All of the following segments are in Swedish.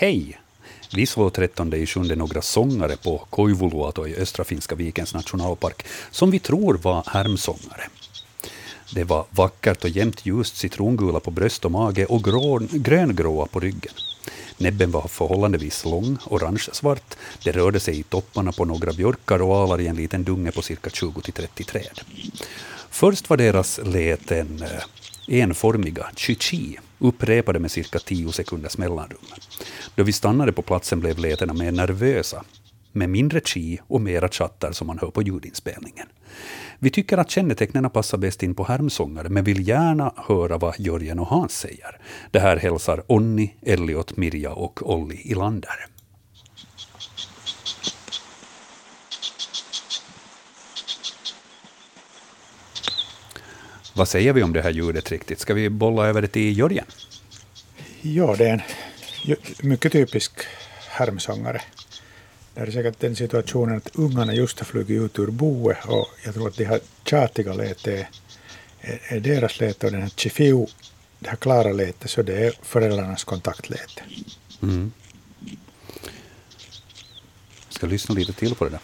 Hej! Vi slår 13 i sjunde några sångare på Koivuluoto i östra Finska vikens nationalpark, som vi tror var härmsångare. Det var vackert och jämnt ljust citrongula på bröst och mage och gröngråa på ryggen. Näbben var förhållandevis lång, orange-svart. Det rörde sig i topparna på några björkar och alar i en liten dunge på cirka 20-30 träd. Först var deras läten eh, enformiga, chi-chi, upprepade med cirka tio sekunders mellanrum. Då vi stannade på platsen blev lätena mer nervösa, med mindre chi och mera chattar som man hör på ljudinspelningen. Vi tycker att kännetecknen passar bäst in på härmsångare, men vill gärna höra vad Jörgen och Hans säger. Det här hälsar Onni, Elliot, Mirja och Olli Ilander. Vad säger vi om det här ljudet riktigt? Ska vi bolla över det till Jörgen? Ja, det är en mycket typisk härmsångare. Det är säkert den situationen att ungarna just har flugit ut ur boet och jag tror att det här tjatiga lätet är, är, deras läte och den här chifiu, det här klara lätet, så det är föräldrarnas kontaktläte. Mm. Ska lyssna lite till på det där.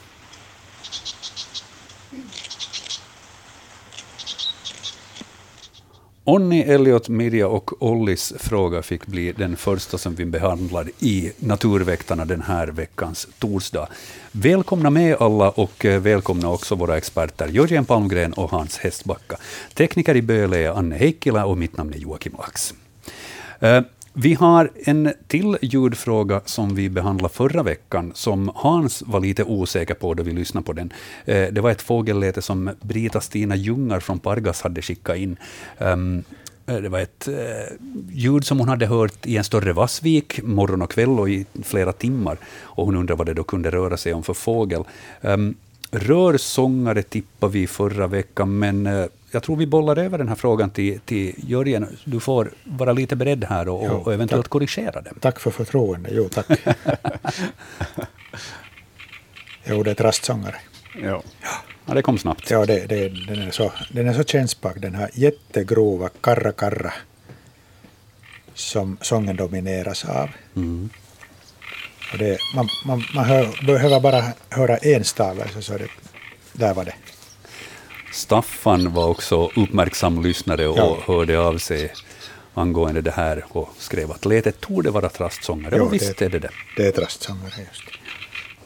Onni, Elliot, Mirja och Ollis fråga fick bli den första som vi behandlar i Naturväktarna den här veckans torsdag. Välkomna med alla och eh, välkomna också våra experter Jörgen Palmgren och Hans Hästbacka. Tekniker i Böle är Anne Heikkilä och mitt namn är Joakim Lax. Eh, vi har en till ljudfråga som vi behandlade förra veckan, som Hans var lite osäker på då vi lyssnade på den. Eh, det var ett fågelläte som Brita-Stina Ljungar från Pargas hade skickat in. Ehm, eh, det var ett eh, ljud som hon hade hört i en större vassvik morgon och kväll och i flera timmar. Och hon undrade vad det då kunde röra sig om för fågel. Um, rörsångare tippade vi förra veckan, men jag tror vi bollar över den här frågan till, till Jörgen. Du får vara lite beredd här och, jo, och eventuellt tack. korrigera den. Tack för förtroende. Jo, tack. jo, det är ett rastsångare. Ja. det kom snabbt. Ja, det, det, den, är så, den är så kännsprak, den här jättegrova karra karra som sången domineras av. Mm. Och det, man man, man hör, behöver bara höra en stavelse så det, där var det. Staffan var också uppmärksam lyssnare och ja. hörde av sig angående det här och skrev att letet torde vara trastsångare. Jo, och visst det, är det det. Det är trastsångare, just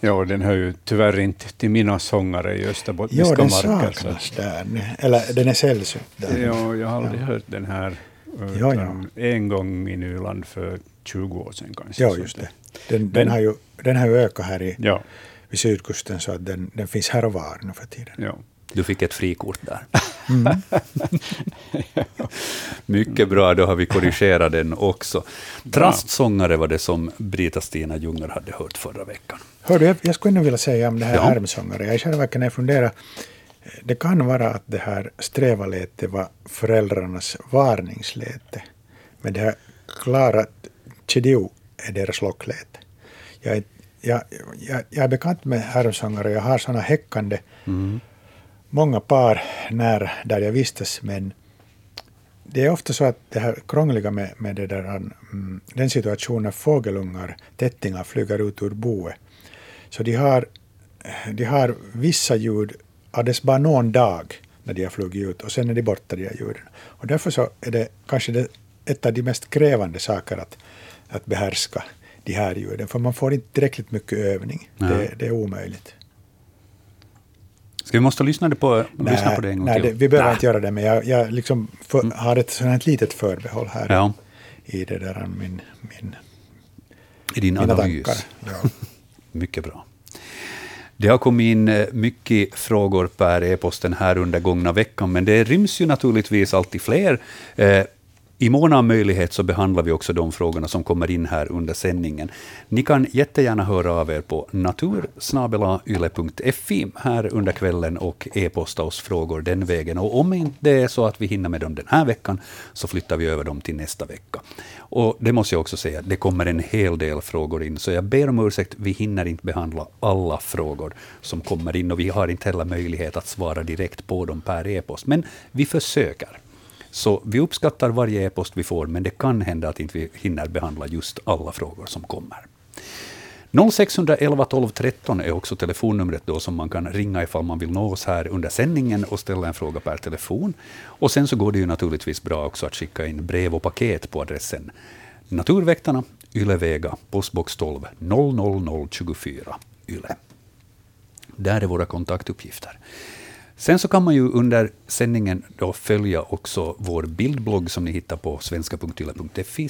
Ja, den hör ju tyvärr inte till mina sångare i österbottniska marker. Ja, den saknas där. Eller den är sällsynt där. Ja, jag har aldrig ja. hört den här. Ja, ja. En gång i Nyland för 20 år sedan kanske. Ja, just det. Den, den, den har, ju, den har ju ökat här i, ja. vid sydkusten så att den, den finns här och var nu för tiden. Ja. Du fick ett frikort där. Mm. Mycket bra, då har vi korrigerat den också. Trastsångare var det som Brita-Stina Ljungar hade hört förra veckan. Hör du, jag skulle nog vilja säga om det här ja. härmsångare. Jag verket när jag funderar, det kan vara att det här strävaläte var föräldrarnas varningsläte. Men det här klara chidiu är deras lockläte. Jag, jag, jag, jag är bekant med härmsångare, jag har sådana häckande mm många par nära där jag vistas, men det är ofta så att det här krångliga med, med det där, mm, den situationen när fågelungar, tättingar, flyger ut ur boet. Så de har, de har vissa ljud alldeles bara någon dag när de har flugit ut och sen är de borta, de här ljuden. Och därför så är det kanske det, ett av de mest krävande saker att, att behärska de här ljuden, för man får inte tillräckligt mycket övning. Det, det, är omöjligt. Ska vi måste lyssna på, nej, lyssna på det en gång nej, till? Det, vi behöver nej. inte göra det, men jag, jag liksom för, mm. har ett sådant litet förbehåll här ja. i det där, min, min, I din analys. Ja. Mycket bra. Det har kommit in eh, mycket frågor per e-post den här under gångna veckan, men det ryms ju naturligtvis alltid fler. I mån av möjlighet så behandlar vi också de frågorna som kommer in här under sändningen. Ni kan jättegärna höra av er på natursnabelayle.fi här under kvällen och e-posta oss frågor den vägen. Och om inte det är så att vi hinner med dem den här veckan, så flyttar vi över dem till nästa vecka. Och det måste jag också säga, det kommer en hel del frågor in, så jag ber om ursäkt, vi hinner inte behandla alla frågor som kommer in, och vi har inte heller möjlighet att svara direkt på dem per e-post, men vi försöker. Så vi uppskattar varje e-post vi får, men det kan hända att inte vi hinner behandla just alla frågor som kommer. 0611 12 13 är också telefonnumret då som man kan ringa ifall man vill nå oss här under sändningen och ställa en fråga per telefon. Och sen så går det ju naturligtvis bra också att skicka in brev och paket på adressen Naturväktarna, Ylevega, postbox 12 00024 Yle. Där är våra kontaktuppgifter. Sen så kan man ju under sändningen då följa också vår bildblogg som ni hittar på svenska.yla.fi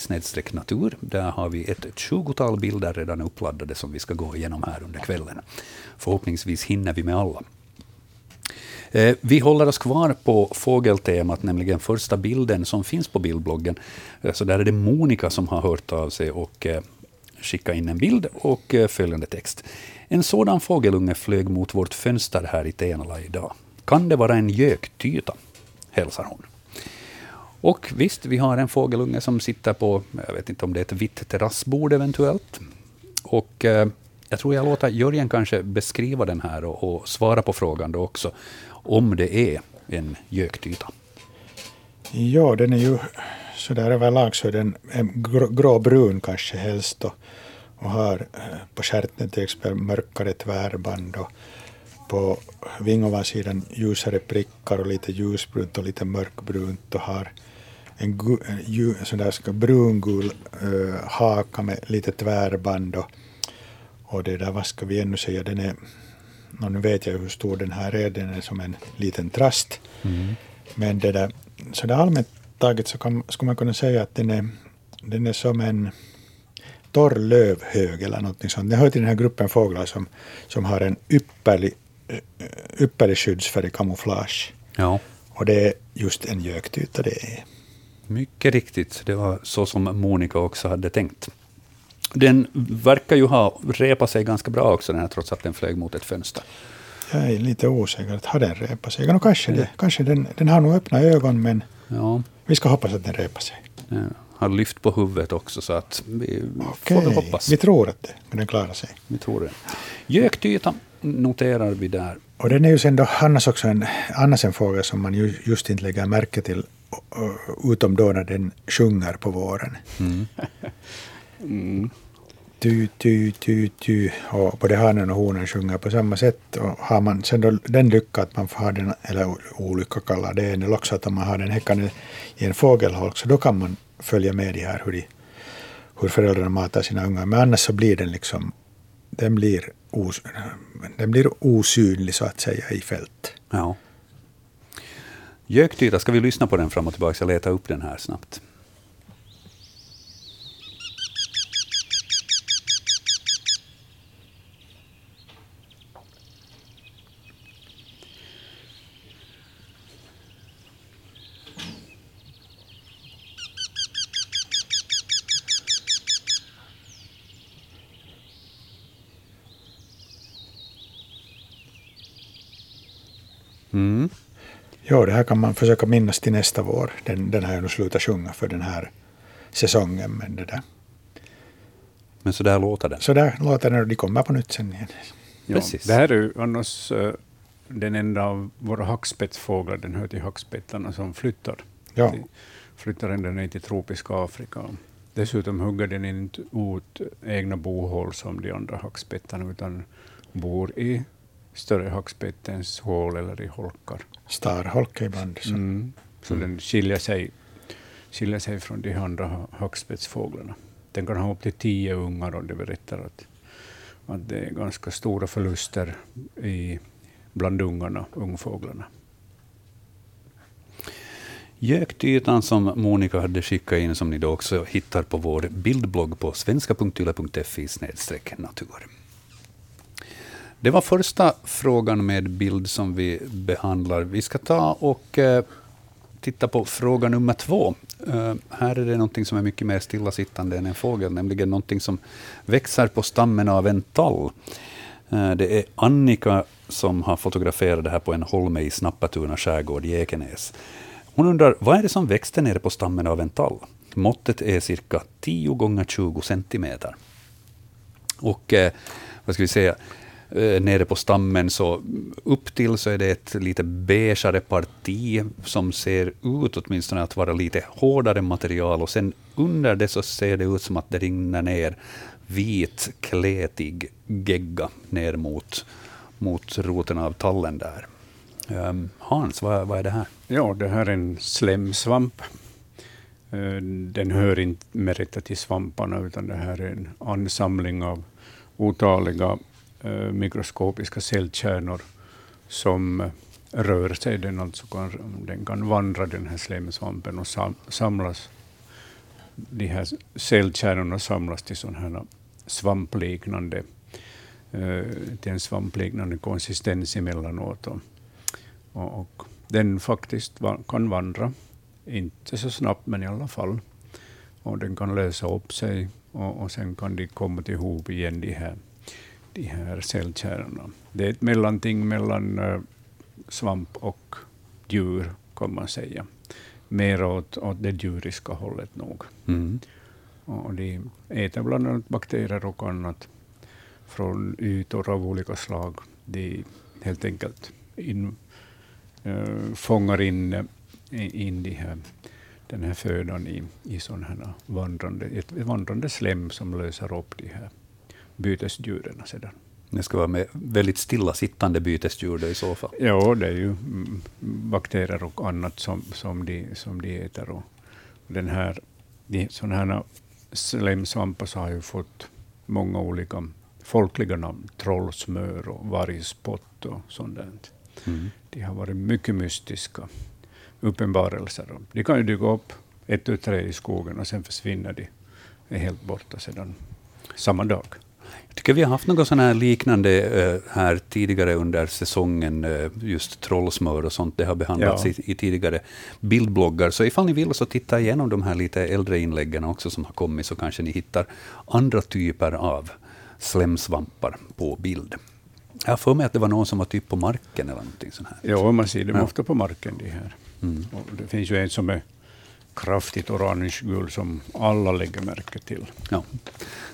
natur. Där har vi ett tjugotal bilder redan uppladdade som vi ska gå igenom här under kvällen. Förhoppningsvis hinner vi med alla. Eh, vi håller oss kvar på fågeltemat, nämligen första bilden som finns på bildbloggen. Eh, så där är det Monica som har hört av sig och eh, skickat in en bild och följande text. En sådan fågelunge flög mot vårt fönster här i Tenala idag. Kan det vara en göktyta? hälsar hon. Och visst, vi har en fågelunge som sitter på, jag vet inte om det är ett vitt terrassbord eventuellt. Och eh, jag tror jag låter Jörgen kanske beskriva den här och, och svara på frågan då också, om det är en göktyta. Ja, den är ju så där överlag så är den eh, gråbrun kanske helst och, och har eh, på stjärten till exempel mörkare tvärband och på vingovansidan ljusare prickar och lite ljusbrunt och lite mörkbrunt och har en, gu, en sån där brungul uh, haka med lite tvärband och, och det där, vad ska vi ännu säga, den är, nu vet jag hur stor den här är, den är som en liten trast. Mm. Men det där, så där allmänt taget så kan, skulle man kunna säga att den är, den är som en torr lövhög eller någonting sånt. Den hör till den här gruppen fåglar som, som har en ypperlig ypperlig skyddsfärg kamouflage. Ja. Och det är just en göktyta det är. Mycket riktigt. Det var så som Monica också hade tänkt. Den verkar ju ha repat sig ganska bra också, den här, trots att den flög mot ett fönster. Jag är lite osäker. Har den repat sig? No, kanske det. Kanske den, den har nog öppna ögon, men ja. vi ska hoppas att den repar sig. Ja. Har lyft på huvudet också, så att vi okay. får väl hoppas. Vi tror att det, den klarar sig. Vi tror det. Göktyta noterar vi där. Och den är ju sen då annars också en, annars en fågel som man ju just inte lägger märke till, utom då när den sjunger på våren. Mm. mm. Tu, tu, tu, tu. Och både hanen och honen sjunger på samma sätt. Och har man sen då den lycka att man får ha den, eller olycka kallar det en, eller också att man har den häckande i en fågelholk, så då kan man följa med de här hur, de, hur föräldrarna matar sina ungar. Men annars så blir den liksom den blir, os, den blir osynlig så att säga i fält. Ja. Göktyta, ska vi lyssna på den fram och tillbaka? Jag letar upp den här snabbt. Mm. Jo, det här kan man försöka minnas till nästa vår. Den, den har jag nog slutat sjunga för den här säsongen. Men, det där. men så där låter den? Så där låter den och de kommer på nytt sen igen. Ja, Precis. Det här är ju annars uh, den enda av våra hackspettsfåglar, den hör till hackspettarna, som flyttar. Ja. Till, flyttar ända ner till tropiska Afrika. Dessutom hugger den inte ut egna bohål som de andra hackspettarna, utan bor i större hackspettens hål eller i holkar. Starholke ibland. Så, mm. så mm. den skiljer sig, skiljer sig från de andra hackspettsfåglarna. Den kan ha upp till tio ungar och det berättar att, att det är ganska stora förluster i, bland ungarna, ungfåglarna. Göktytan som Monica hade skickat in, som ni då också hittar på vår bildblogg på svenska.yle.fi natur. Det var första frågan med bild som vi behandlar. Vi ska ta och eh, titta på fråga nummer två. Uh, här är det någonting som är mycket mer stillasittande än en fågel, nämligen någonting som växer på stammen av en tall. Uh, det är Annika som har fotograferat det här på en holme i Snappatuna skärgård i Ekenäs. Hon undrar, vad är det som växte nere på stammen av en tall? Måttet är cirka 10 gånger 20 centimeter. Och eh, vad ska vi säga, Eh, nere på stammen, så upp till så är det ett lite beigeare parti som ser ut åtminstone att vara lite hårdare material och sen under det så ser det ut som att det rinner ner vit, kletig gegga ner mot, mot roten av tallen där. Ehm, Hans, vad, vad är det här? Ja, det här är en slemsvamp. Eh, den hör inte med rätta till svamparna, utan det här är en ansamling av otaliga Eh, mikroskopiska cellkärnor som eh, rör sig. Den, alltså kan, den kan vandra, den här slemsvampen, och sam, samlas. De här cellkärnorna samlas till sådana här svampliknande, eh, till en svampliknande konsistens emellanåt. Och, och, och den faktiskt kan vandra, inte så snabbt men i alla fall. Och den kan lösa upp sig och, och sen kan de komma ihop igen, de här, de här cellkärnorna. Det är ett mellanting mellan uh, svamp och djur, kan man säga. Mer åt, åt det djuriska hållet nog. Mm. Och de äter bland annat bakterier och annat från ytor av olika slag. De helt enkelt in, uh, fångar in, in de här, den här födan i, i här vandrande, ett vandrande slem som löser upp de här bytesdjuren sedan. Det ska vara med väldigt stillasittande bytesdjur i så fall? Ja, det är ju mm, bakterier och annat som, som, de, som de äter. Och den här, de, sådana här slemsvampar har ju fått många olika folkliga namn. Trollsmör och vargspott och sånt. Mm. De har varit mycket mystiska uppenbarelser. De kan ju dyka upp ett, tu, tre i skogen och sen försvinner de. är helt borta sedan samma dag. Jag tycker vi har haft något sån här liknande uh, här tidigare under säsongen, uh, just trollsmör och sånt. Det har behandlats ja. i, i, tidigare bildbloggar. Så ifall ni vill så titta igenom de här lite äldre inläggen också som har kommit, så kanske ni hittar andra typer av slemsvampar på bild. Jag har för mig att det var någon som var typ på marken eller någonting sånt här. Ja, man ser dem ja. ofta på marken. De här. Mm. det finns ju en som är kraftigt orange-gul som alla lägger märke till. Ja.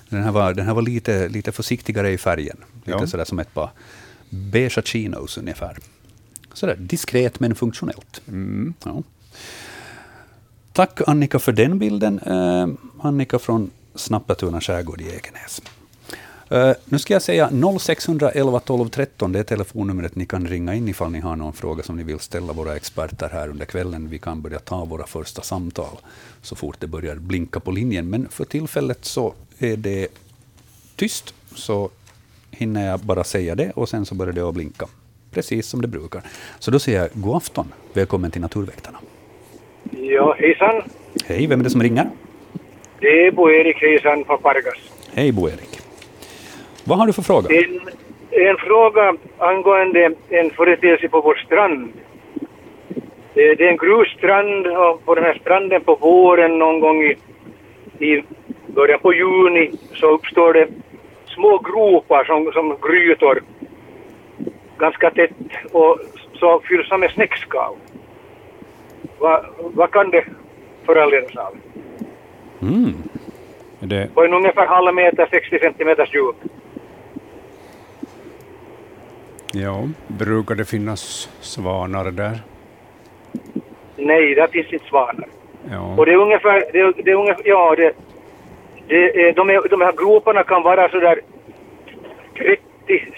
Den här var, den här var lite, lite försiktigare i färgen. Lite ja. sådär som ett par beigea chinos ungefär. Sådär diskret men funktionellt. Mm. Ja. Tack Annika för den bilden. Eh, Annika från Snappatuna skärgård i Ekenäs. Uh, nu ska jag säga 0611 12 13, det är telefonnumret ni kan ringa in ifall ni har någon fråga som ni vill ställa våra experter här under kvällen. Vi kan börja ta våra första samtal så fort det börjar blinka på linjen. Men för tillfället så är det tyst, så hinner jag bara säga det och sen så börjar det att blinka. Precis som det brukar. Så då säger jag god afton. Välkommen till Naturväktarna. Ja, hejsan. Hej, vem är det som ringer? Det är Bo-Erik Hejsan från Pargas. Hej Bo-Erik. Vad har du för fråga? En, en fråga angående en företeelse på vår strand. Det är en grusstrand och på den här stranden på våren någon gång i, i början på juni så uppstår det små gropar som, som grytor ganska tätt och så fylls de med snäckskal. Vad, vad kan det föranledas av? Mm. Det... På en ungefär halv meter, 60 centimeters djup. Ja, brukar det finnas svanar där? Nej, där finns inte svanar. Ja. Och det är ungefär, det är, det är ungefär ja, det, de, är, de här groparna kan vara sådär 30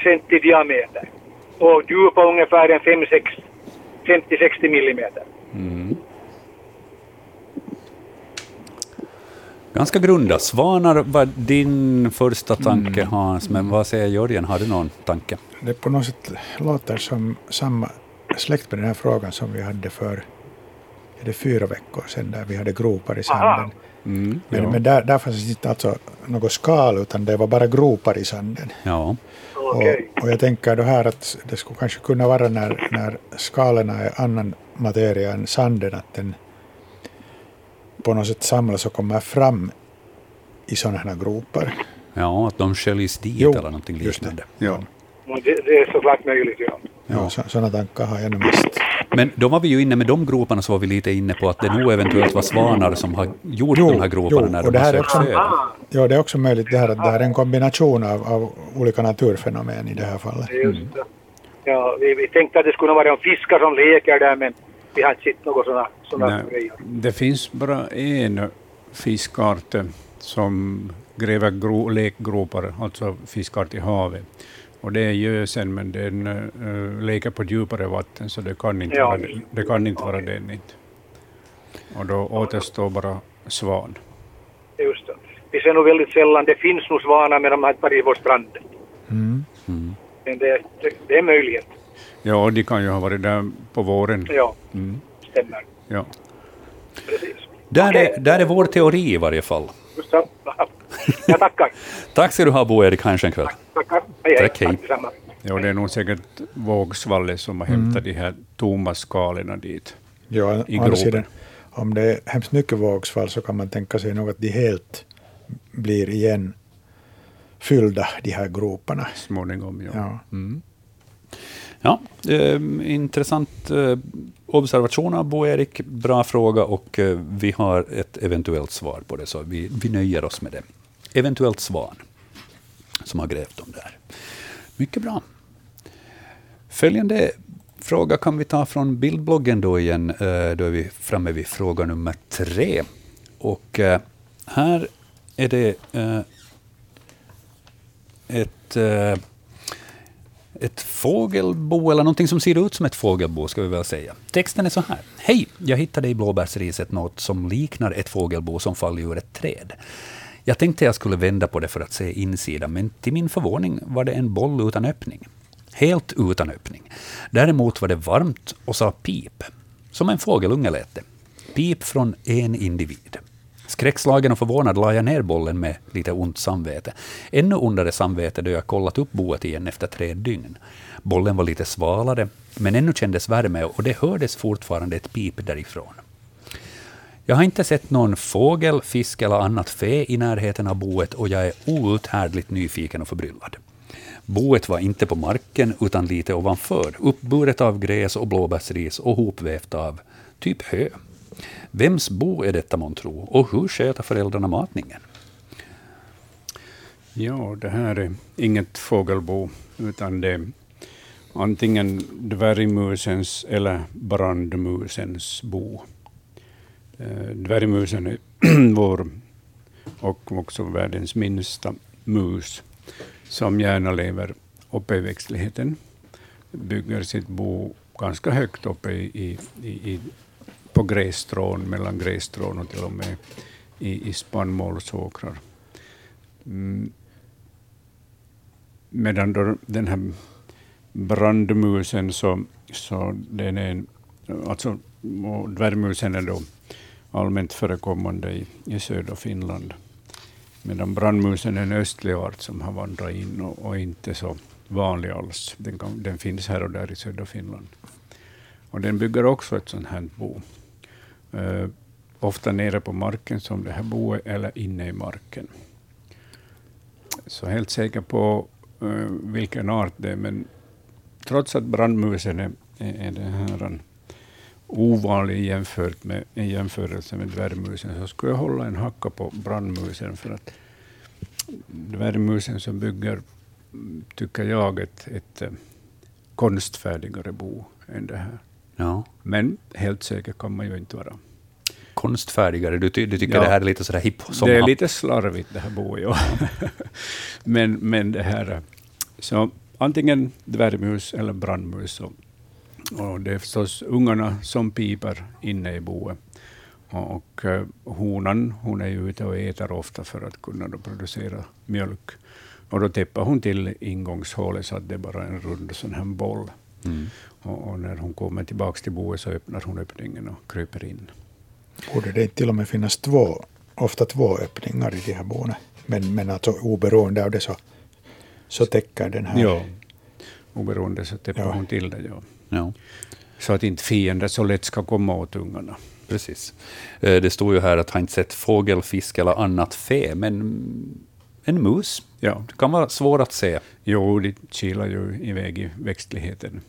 cent i diameter och djupa ungefär en 50-60 millimeter. Mm. Ganska grunda. Svanar var din första tanke, mm. Hans, men vad säger Jörgen? Har du någon tanke? Det på något sätt låter som samma släkt med den här frågan som vi hade för är det fyra veckor sedan, där vi hade gropar i sanden. Mm, men, ja. men där, där fanns inte alltså något skal, utan det var bara gropar i sanden. Ja. Och, och, jag tänker då här att det skulle kanske kunna vara när, när skalen är annan materia än sanden, att den på något sätt samlas och kommer fram i sådana här gropar. Ja, att de sköljs dit jo, eller någonting liknande. Ja. Det, det är såklart möjligt, ja. Ja, så, sådana tankar har jag nu mest. Men då var vi ju inne med de groparna, så var vi lite inne på att det nog eventuellt var svanar som har gjort Jo, de här groparna jo, när och de har sökt också- föda. Ja, det är också möjligt det här att det här är en kombination av, av olika naturfenomen i det här fallet. just det. Ja, vi, vi tänkte att det skulle vara en fiskar som leker där, men vi har inte sett något sådana, grejer. det finns bara en fiskart som gräver gro, lekgropar, alltså fiskart i havet. Och det är gösen, men den uh, leker på djupare vatten, så det kan inte, Ja. vara, det kan inte vara den. Inte. Och då återstår bara svan. Just det. Vi ser nog väldigt sällan, det finns nog svanar men de har inte varit i vår strand. Mm. Men det, det, det är en möjlighet. Ja, och de kan ju ha varit där på våren. Ja, Mm, stämmer. ja. Precis. Där, Okej. är, där är vår teori i varje fall. Så. Jag tackar. Tack ska du ha, Bo-Erik Heischenkväll. Tackar. Hej, hej. Tack, hej. Tack ja, det är nog säkert vågsvallet som har hämtat de här tomma skalorna dit. Ja, I sidan, om det är hemskt mycket vågsvall så kan man tänka sig nog att de helt blir igen fyllda, de här groparna. Småningom, ja. Ja. Mm. Ja, eh, intressant eh, observation av Bo-Erik. Bra fråga och eh, vi har ett eventuellt svar på det, så vi, vi nöjer oss med det. Eventuellt svan som har grävt dem där. Mycket bra. Följande fråga kan vi ta från bildbloggen då igen. Eh, Då är vi framme vid fråga nummer tre. Och eh, här är det eh, ett eh, ett fågelbo, eller någonting som ser ut som ett fågelbo, ska vi väl säga. Texten är så här. Hej! Jag hittade i blåbärsriset något som liknar ett fågelbo som faller ur ett träd. Jag tänkte jag skulle vända på det för att se insidan, men till min förvåning var det en boll utan öppning. Helt utan öppning. Däremot var det varmt och sa pip. Som en fågelunge lät det. Pip från en individ. Skräckslagen och förvånad la jag ner bollen med lite ont samvete. Ännu ondare samvete då jag kollat upp boet igen efter tre dygn. Bollen var lite svalare, men ännu kändes värme och det hördes fortfarande ett pip därifrån. Jag har inte sett någon fågel, fisk eller annat fe i närheten av boet och jag är outhärdligt nyfiken och förbryllad. Boet var inte på marken utan lite ovanför, uppburet av gräs och blåbärsris och hopvävt av typ hö. Vems bo är detta månntro och hur sköter föräldrarna matningen? Ja, det här är inget fågelbo, utan det är antingen dvärgmusens eller brandmusens bo. Eh, dvärgmusen är vår och också världens minsta mus, som gärna lever uppe i växtligheten. Bygger sitt bo ganska högt uppe i, i, i, på grässtrån, mellan grässtrån och till och med i, i spannmålsåkrar. Mm. Medan då den här brandmusen, så, så den är en, alltså och dvärgmusen är då allmänt förekommande i, i södra Finland. Medan brandmusen är en östlig art som har vandrat in och, och inte så vanlig alls. Den, kan, den finns här och där i södra Finland. Och den bygger också ett sånt här bo. Eh, ofta nere på marken som det här boet, eller inne i marken. Så helt säker på eh, vilken art det är, men trots att brandmusen är, är, den här ovanlig jämfört med, i jämförelse med dvärgmusen, så skulle jag hålla en hacka på brandmusen, för att dvärgmusen som bygger, tycker jag, ett, ett eh, konstfärdigare bo än det här. Ja. Men helt säker kan man ju inte vara. Konstfärdigare, du, ty, du tycker Ja. det här är lite sådär hipp som det är lite slarvigt det här boet, ja. men, men det här... Så antingen dvärgmus eller brandmus. Och, och det är förstås ungarna som piper inne i boet. Och, och eh, honan, hon är ju ute och äter ofta för att kunna då producera mjölk. Och då täpper hon till ingångshålet så att det är bara en rund sån här boll. Mm. Och, och när hon kommer tillbaka till boet så öppnar hon öppningen och kryper in. Borde det inte till och med finnas två, ofta två öppningar i de här boende? Men, men alltså oberoende av det så, så täcker den här... Ja. Oberoende så täpper Ja. hon till det. Ja. Ja. Så att inte fiender så lätt ska komma åt ungarna. Precis. Eh, Det står ju här att han inte sett fågel, fisk eller annat fe, men en mus Ja. det kan vara svår att se. Jo, de kilar ju iväg i växtligheten.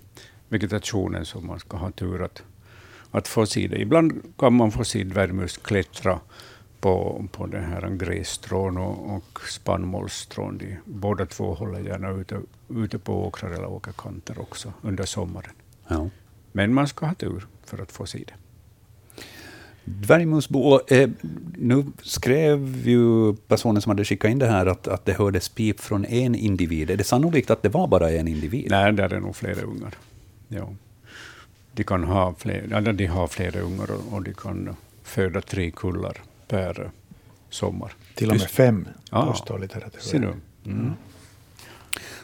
Vegetationen som man ska ha tur att, att få se det. Ibland kan man få se dvärgmus klättra på, på den här grässtrån och, och spannmålsstrån. De båda två håller gärna ute, ute på åkrar eller åkerkanter också under sommaren. Ja. Men man ska ha tur för att få se det. Dvärgmusbo, eh, nu skrev ju personen som hade skickat in det här att, att det hördes pip från en individ. Är det sannolikt att det var bara en individ? Nej, där är nog flera ungar. Ja. De, kan ha fler, eller de har flera ungar och, de kan föda tre kullar per sommar. Till och med fem, Ja. påstår Ser litteraturen. du? Mm.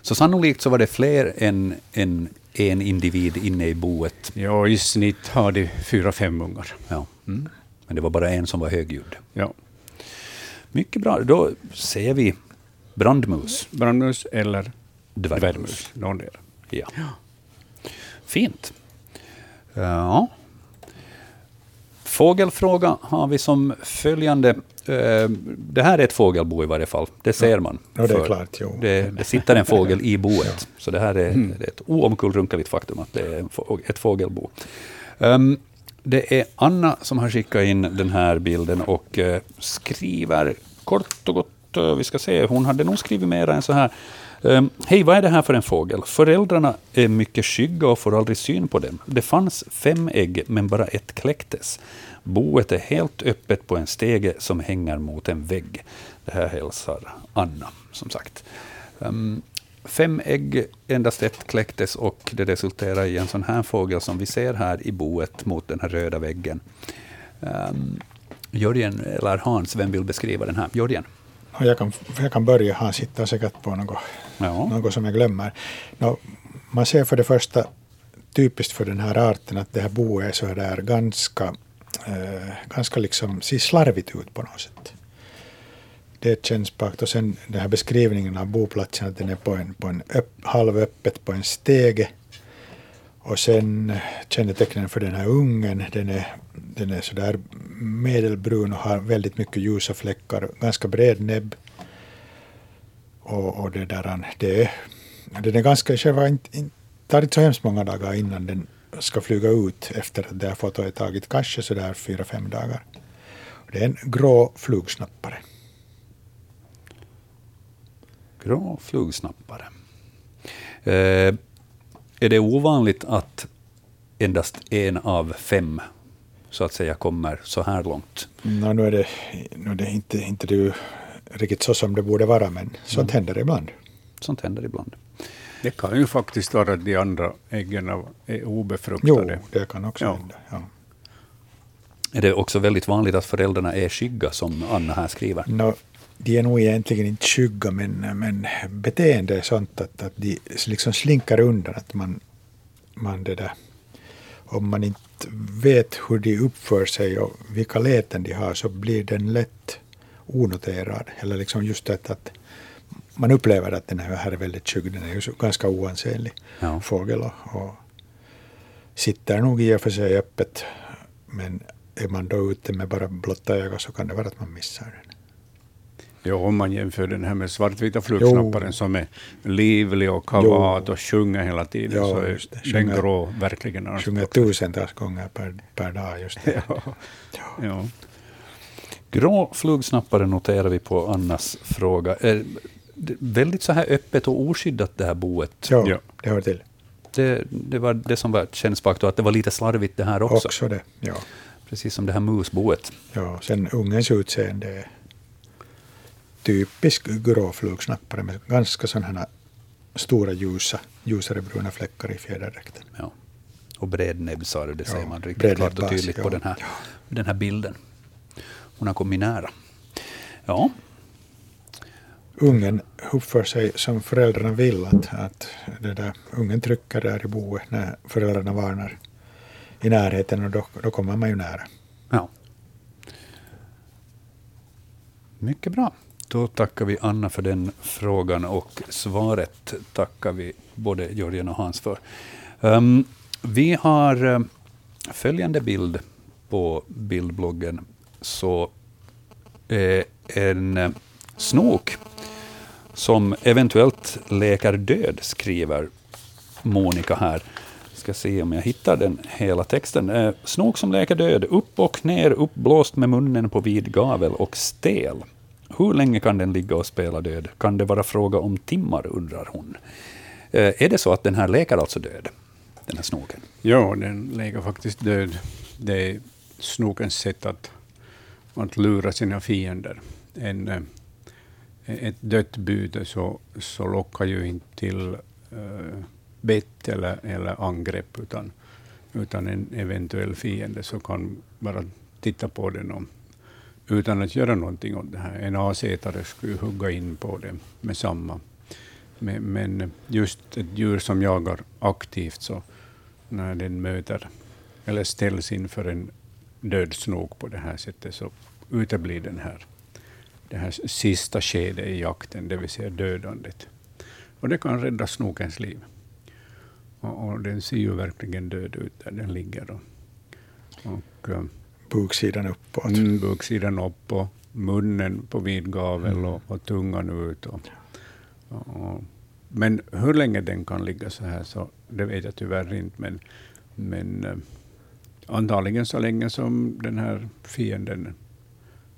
Så sannolikt så var det fler än, än en individ inne i boet. Ja, i snitt har de fyra, fem ungar. Ja. Men det var bara en som var högljudd. Ja. Mycket bra. Då säger vi brandmus. Brandmus eller Dvärgmus. Någondera. Ja. Fint. Ja. Fågelfråga har vi som följande. Eh, Det här är ett fågelbo i varje fall. Det ser man. Ja, det är klart, jo. Det, det sitter en fågel i boet. Så det här är, det är ett oomkullrunkeligt faktum att det är ett fågelbo. Ehm, det är Anna som har skickat in den här bilden och eh, skriver kort och gott, eh, vi ska se, hon hade nog skrivit mer än så här. Ehm, hej, vad är det här för en fågel? Föräldrarna är mycket skygga och får aldrig syn på dem. Det fanns fem ägg, men bara ett kläcktes. Boet är helt öppet på en stege som hänger mot en vägg. Det här hälsar Anna, som sagt. Um, fem ägg, endast ett kläcktes och det resulterar i en sån här fågel som vi ser här i boet mot den här röda väggen. Um, Jörgen eller Hans, vem vill beskriva den här? Jörgen? Jag, kan, jag kan börja, han sitter säkert på något, Ja. något som jag glömmer. Nå, man ser för det första typiskt för den här arten att det här boet är så där ganska, eh, ganska liksom, ser slarvigt ut på något sätt. Det känns bakt och sen den här beskrivningen av boplatsen att den är på en, på en öpp, halvöppet på en stege. Och sen kännetecknen för den här ungen, den är, den är sådär medelbrun och har väldigt mycket ljusa fläckar, ganska bred näbb. Och, och det där, det är, den är ganska, själva tar inte så hemskt många dagar innan den ska flyga ut efter att det har fått och tagit kanske sådär fyra, fem dagar. Och det är en grå flugsnappare. Grå flugsnappare. Eh, är det ovanligt att endast en av fem så att säga kommer så här långt? Nå, nu är det, nu är det inte, inte det riktigt så som det borde vara, men sånt händer ibland. Sånt händer ibland. Det kan ju faktiskt vara att de andra äggen av- är Jo, obefruktade. det kan också Ja. hända. Ja. Är det också väldigt vanligt att föräldrarna är skygga, som Anna här skriver? Nå, de är nog egentligen inte skygga, men, men beteende är sånt att, att de liksom slinker undan. Att man, man det där, om man inte vet hur de uppför sig och vilka läten de har så blir den lätt onoterad. Eller liksom just det att man upplever att den här är väldigt skygg. Den är ju ganska oansenlig Ja. fågel och, och sitter nog i och för sig öppet. Men är man då ute med bara blotta ögon så kan det vara att man missar den. Ja, om man jämför den här med svartvita flugsnapparen Jo. som är livlig och kavat och sjunger hela tiden, Ja, så är just det. den Sjunger- grå verkligen Sjunger anspråk. tusentals gånger per, per dag just det. Ja. Ja. Grå flugsnappare noterar vi på Annas fråga. Är det väldigt så här öppet och oskyddat det här boet. Ja, Ja. det hör till. Det, det var det som var kännspakt och att det var lite slarvigt det här också. Också, det. Ja. Precis som det här musboet. ja. Sen ungens utseende är typisk grå flugsnappare med ganska sådana här stora ljusa, ljusare bruna fläckar i fjäderdräkten. Ja. Och bred näbbsar, det ser Ja, man riktigt klart och tydligt på ja. den här, den här bilden. Hon har kommit nära. Ja, Ungen uppför sig som föräldrarna vill. Att, att det där, ungen trycker där i boet när föräldrarna varnar i närheten och då, då kommer man ju nära. ja. Mycket bra. Då tackar vi Anna för den frågan och svaret tackar vi både Jörgen och Hans för. Um, vi har eh, följande bild på bildbloggen. Så eh, en eh, snok som eventuellt leker död, skriver Monica här. Ska se om jag hittar den hela texten. Eh, snok som leker död, upp och ner, uppblåst med munnen på vid gavel och stel. Hur länge kan den ligga och spela död? Kan det vara fråga om timmar, undrar hon. Eh, är det så att den här leker alltså död, den här snoken? Ja, den leker faktiskt död. Det är snokens sätt att, att lura sina fiender. En, eh, ett dött byte så, så lockar ju inte till äh, bett eller, eller angrepp, utan, utan en eventuell fiende så kan bara titta på den och, utan att göra någonting åt det här. En asätare skulle hugga in på det med samma. Men, men just ett djur som jagar aktivt, så när den möter eller ställs inför en död snok på det här sättet, så uteblir den här, det här sista skedet i jakten, det vill säga dödandet. Och det kan rädda snokens liv. Och, och den ser ju verkligen död ut där den ligger. Då. och, eh, buksidan uppåt. Mm, buksidan upp och munnen på vid gavel mm. och, och, tungan ut. Och, och, men hur länge den kan ligga så här, så det vet jag tyvärr inte. Men, men eh, antagligen så länge som den här fienden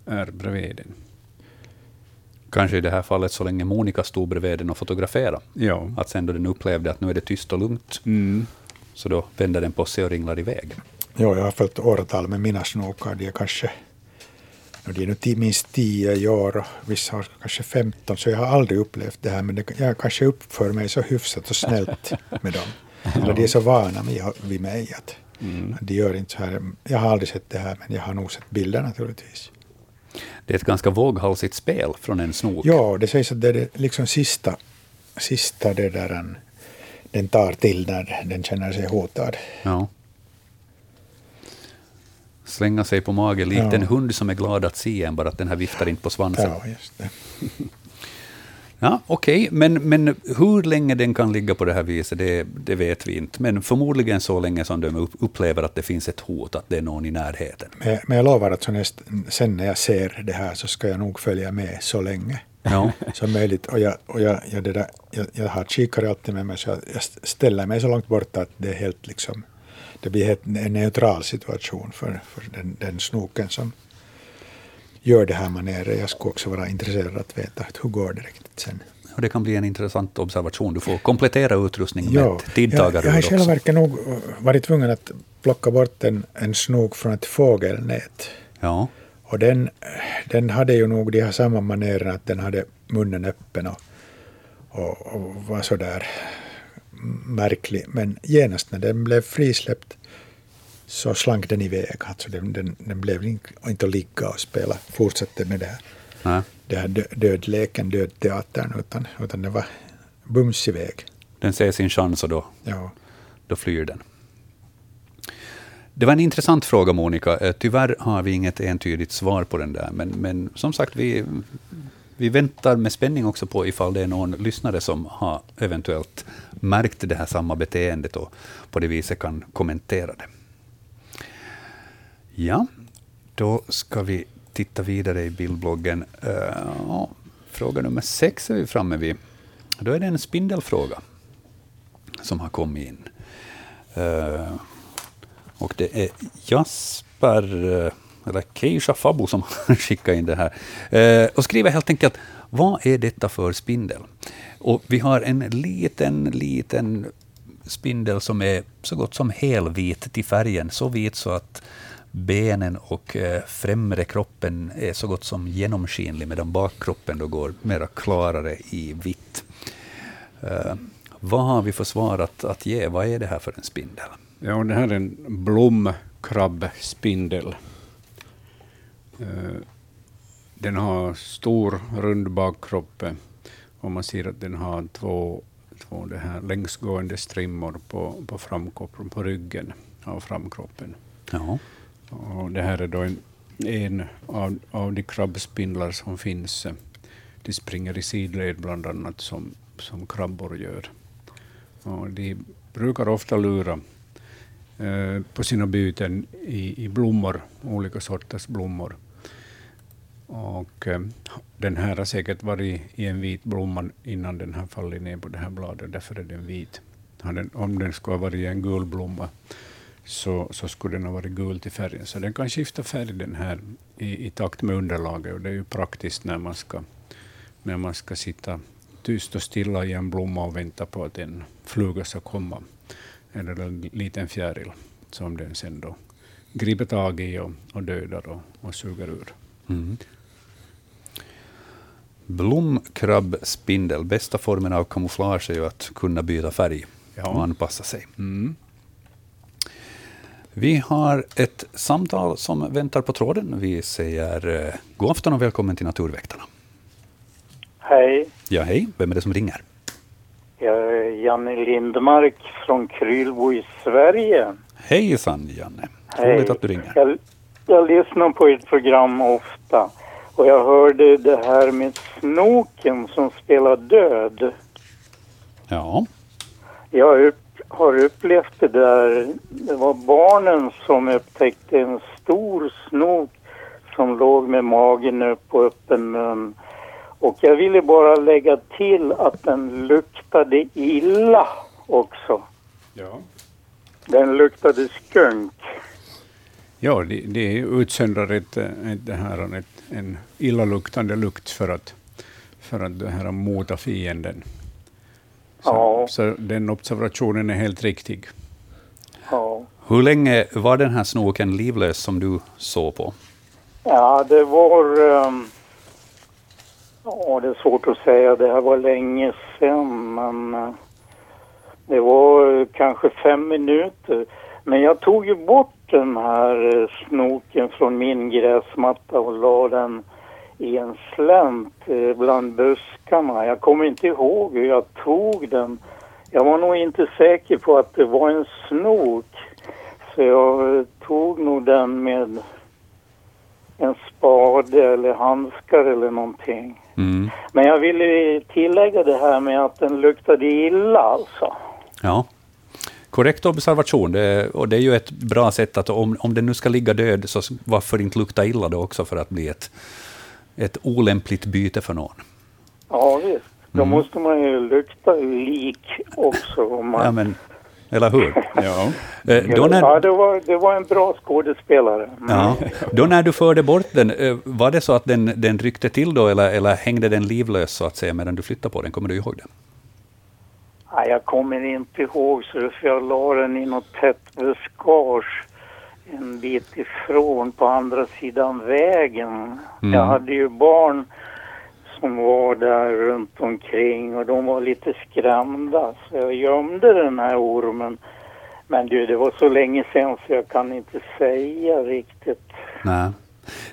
är bredvid den. Kanske i det här fallet så länge Monica stod bredvid den och fotograferade. Ja. Att sen då den upplevde att nu är det tyst och lugnt, mm. så då vänder den på sig och ringlar iväg. Ja, jag har följt åratal med mina snokar. De är kanske de är nu minst tio år och vissa har kanske 15, så jag har aldrig upplevt det här. Men det, jag kanske uppför mig så hyfsat och snällt med dem. Eller de är så vana vid mig att mm. de gör inte så här. Jag har aldrig sett det här, men jag har nog sett bilder naturligtvis. Det är ett ganska våghalsigt spel från en snok. Ja, det sägs att det är det liksom sista, sista det där den tar till när den känner sig hotad. Ja. Slänga sig på mage likt ja. en hund som är glad att se en, bara att den här viftar inte på svansen. Ja, just det. Ja, Okej, okay. men, men hur länge den kan ligga på det här viset, det, det vet vi inte. Men förmodligen så länge som de upplever att det finns ett hot, att det är någon i närheten. Men, men jag lovar att så näst, sen när jag ser det här så ska jag nog följa med så länge ja. som möjligt. Och, jag, och jag, jag, det där, jag, jag har kikare alltid med mig, så jag, jag ställer mig så långt bort att det är helt liksom, det blir en neutral situation för, för den, den snoken som gör det här maneret. Jag skulle också vara intresserad att veta hur går det riktigt sen. Och det kan bli en intressant observation. Du får komplettera utrustningen ja, med tidtagarur Jag, jag har i själva verket nog varit tvungen att plocka bort en, en snok från ett fågelnät. Ja. Och den, den hade ju nog de här samma maneren att den hade munnen öppen och, och, och var sådär märklig. Men genast när den blev frisläppt så slank den iväg. Alltså den, den, den blev inte att ligga och spela, fortsatte med det här, Nej. det här dödleken, dödteatern, utan, utan den var bums iväg. Den ser sin chans och då, ja. då flyr den. Det var en intressant fråga, Monica. Eh, tyvärr har vi inget entydigt svar på den där, men, men som sagt, vi, vi väntar med spänning också på ifall det är någon lyssnare som har eventuellt märkt det här samma beteendet och på det viset kan kommentera det. Ja, då ska vi titta vidare i bildbloggen. Uh, fråga nummer sex är vi framme vid. Då är det en spindelfråga som har kommit in. Uh, och det är Jasper, uh, eller Keisha Fabo, som skickade in det här. eh, och skriver helt enkelt, vad är detta för spindel? Och vi har en liten, liten spindel som är så gott som helvit till färgen, så vit så att benen och eh, främre kroppen är så gott som genomskinlig, medan bakkroppen då går mera klarare i vitt. Eh, vad har vi för svar att, att ge? Vad är det här för en spindel? Ja, det här är en blomkrabbspindel. Uh, den har stor, rund bakkropp och man ser att den har två, två det här längsgående strimmor på, på framkroppen, på ryggen av framkroppen. Ja. Och det här är då en, en av, av de krabbspindlar som finns. De springer i sidled bland annat som, som krabbor gör. Och de brukar ofta lura eh, på sina byten i, i blommor, olika sorters blommor. Och eh, den här har säkert varit i en vit blomma innan den har fallit ner på det här bladet, därför är den vit. om den skulle ha varit i en gul blomma så, så skulle den ha varit gul till färgen. Så den kan skifta färg den här i, i takt med underlaget och det är ju praktiskt när man ska, när man ska sitta tyst och stilla i en blomma och vänta på att en fluga ska komma, eller en liten fjäril som den sen då griper tag i och, och dödar och, och suger ur. Mm. Blomkrabbspindel, bästa formen av kamouflage är ju att kunna byta färg ja. och anpassa sig. Mm. Vi har ett samtal som väntar på tråden. Vi säger eh, god afton och välkommen till Naturväktarna. Hej. Ja, hej. Vem är det som ringer? Jag är Janne Lindmark från Krylbo i Sverige. Hejsan, Janne. Roligt att du ringer. Jag, jag lyssnar på ert program ofta och jag hörde det här med snoken som spelar död. Ja. Jag upp, har upplevt det där. Det var barnen som upptäckte en stor snok som låg med magen upp och öppen mun. Och jag ville bara lägga till att den luktade illa också. Ja. Den luktade skunk. Ja, det, det utsöndrar ett, ett, det här, ett, en illaluktande lukt för att, för att det här mota fienden. Så, ja. så den observationen är helt riktig. Ja. Hur länge var den här snoken livlös som du såg på? Ja, det var... Um, ja, det är svårt att säga. Det här var länge sedan, men uh, det var kanske fem minuter. Men jag tog ju bort den här uh, snoken från min gräsmatta och la den i en slänt uh, bland buskarna. Jag kommer inte ihåg hur jag tog den. Jag var nog inte säker på att det var en snok. Så jag tog nog den med en spade eller handskar eller någonting. Mm. Men jag ville tillägga det här med att den luktade illa alltså. Ja. Korrekt observation. Det, och det är ju ett bra sätt att om, om den nu ska ligga död, så varför inte lukta illa då också för att bli ett, ett olämpligt byte för någon? Ja, visst. Då mm. måste man ju lukta lik också. Om man... Ja, men eller hur? Ja. Eh, då när... ja det, var, det var en bra skådespelare. Mm. Ja. Då när du förde bort den, eh, var det så att den, den ryckte till då, eller, eller hängde den livlös så att säga medan du flyttade på den? Kommer du ihåg den? Nej, jag kommer inte ihåg, så för jag la den i något tätt buskage en bit ifrån på andra sidan vägen. Mm. Jag hade ju barn som var där runt omkring och de var lite skrämda. Så jag gömde den här ormen. Men du, det var så länge sedan så jag kan inte säga riktigt. Nej.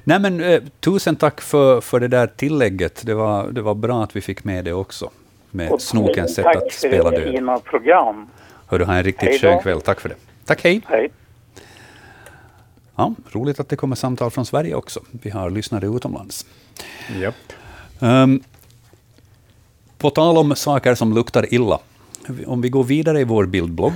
Nej men eh, tusen tack för, för det där tillägget. Det var, det var bra att vi fick med det också. Med och snokens sätt att spela död. Tack för dina program. Hör du, ha en riktigt skön kväll. Tack för det. Tack, hej. Hej. Ja, roligt att det kommer samtal från Sverige också. Vi har lyssnare utomlands. Yep. Um, på tal om saker som luktar illa, om vi går vidare i vår bildblogg,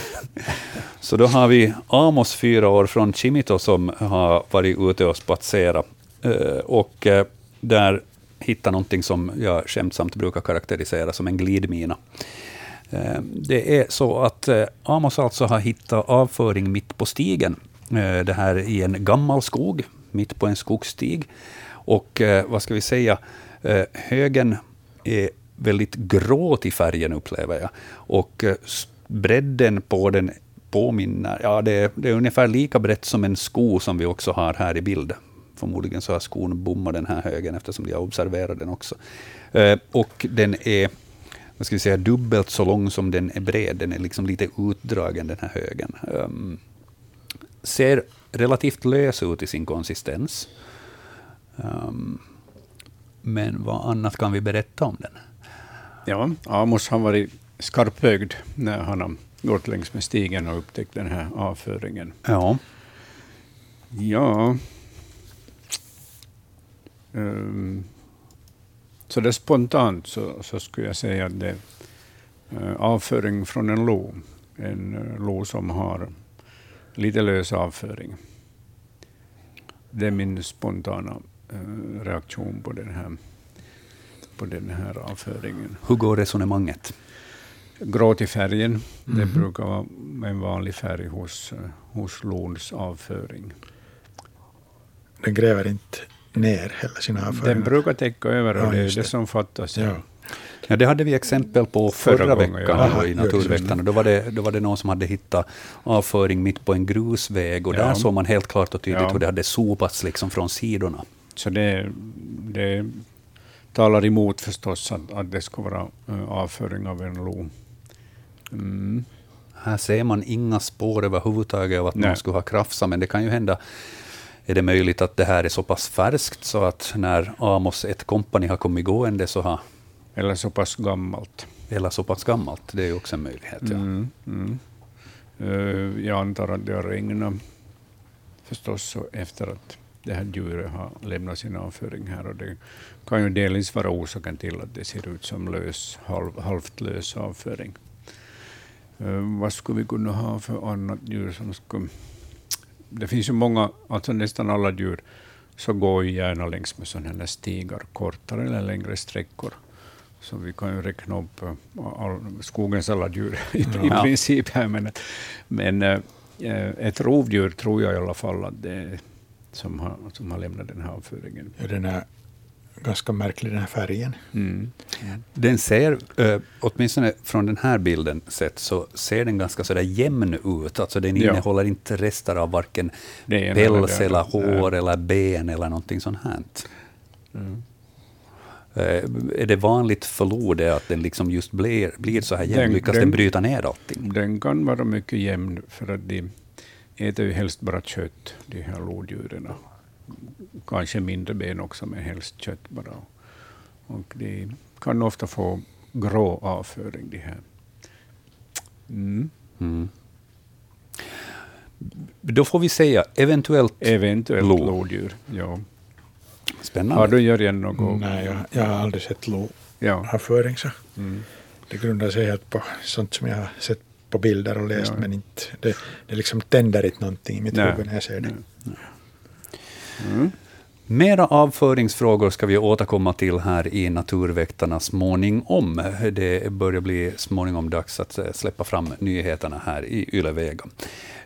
så då har vi Amos, fyra år, från Chimito, som har varit ute och spatserat, uh, och uh, där hitta någonting som jag skämtsamt brukar karaktärisera som en glidmina. Eh, det är så att eh, Amos alltså har hittat avföring mitt på stigen, eh, det här i en gammal skog, mitt på en skogsstig. Och vad ska vi säga, högen är väldigt grå till färgen, upplever jag. Och bredden på den påminner, ja det är, det är ungefär lika brett som en sko som vi också har här i bild. Förmodligen så har skon bommat den här högen eftersom de har observerat den också. Eh, och den är vad ska vi säga, dubbelt så lång som den är bred. Den är liksom lite utdragen, den här högen. Um, ser relativt lös ut i sin konsistens. Um, men vad annat kan vi berätta om den? Ja, Amos har varit skarpögd när han har gått längs med stigen och upptäckt den här avföringen. Ja. Ja. Um, så det spontant så, så skulle jag säga att det är uh, avföring från en lo. En uh, lo som har lite lös avföring. Det är min spontana Eh, reaktion på den här, på den här avföringen. Hur går resonemanget? Grå till färgen, det brukar vara en vanlig färg hos, eh, hos lons avföring. Den gräver inte ner hela sin avföring. Den brukar täcka över och Ja, det är det som fattas. Ja. Ja, det hade vi exempel på förra, Förra gången, veckan ja. Aha, i Naturväktarna. Då var, det, då var det någon som hade hittat avföring mitt på en grusväg och Ja. där såg man helt klart och tydligt Ja. hur det hade sopats liksom från sidorna. Så det, det talar emot förstås att, att det ska vara eh, avföring av en lo. Mm. Här ser man inga spår överhuvudtaget av att Nej. någon skulle ha krafsat, men det kan ju hända. Är det möjligt att det här är så pass färskt så att när Amos ett kompani har kommit gående så har, Eller så pass gammalt. eller så pass gammalt, det är ju också en möjlighet. Ja. Mm, mm. Eh, jag antar att det har regnat förstås efter att det här djuret har lämnat sin avföring här. Och det kan ju delvis vara orsaken till att det ser ut som lös, halv, halvt lös avföring. Eh, vad skulle vi kunna ha för annat djur som skulle... Det finns ju många, alltså nästan alla djur, så går ju gärna längs med sådana här stigar, kortare eller längre sträckor. Så vi kan ju räkna upp eh, all, skogens alla djur i, i Ja. princip här. Men, men eh, ett rovdjur tror jag i alla fall att det är som har, som har lämnat den här avföringen. Ja, den är ganska märklig den här färgen. Mm. Den ser, eh, åtminstone från den här bilden sett, så ser den ganska sådär jämn ut. Alltså den Ja. innehåller inte rester av varken päls eller hår eller ben eller någonting sånt här. Mm. Eh, Är det vanligt för det att den liksom just blir, blir så här jämn? Den- Lyckas den, den- bryta ner allting? Den kan vara mycket jämn för att de äter ju helst bara kött, de här lodjuren. Kanske mindre ben också, men helst kött bara. Och de kan ofta få grå avföring, de här. Mm. Mm. Då får vi säga eventuellt Eventuellt Lo. lodjur. Ja. spännande. Har du Jörgen något? Nej, jag, jag har aldrig sett Ja. loavföring. Så Mm. det grundar sig helt på sånt som jag har sett på bilder och läst, Ja. men inte, det, det liksom tänder inte någonting i mitt Nej. huvud när jag ser det. Mm. Mera avföringsfrågor ska vi återkomma till här i Naturväktarna småningom. Det börjar bli småningom dags att eh, släppa fram nyheterna här i Ylevega.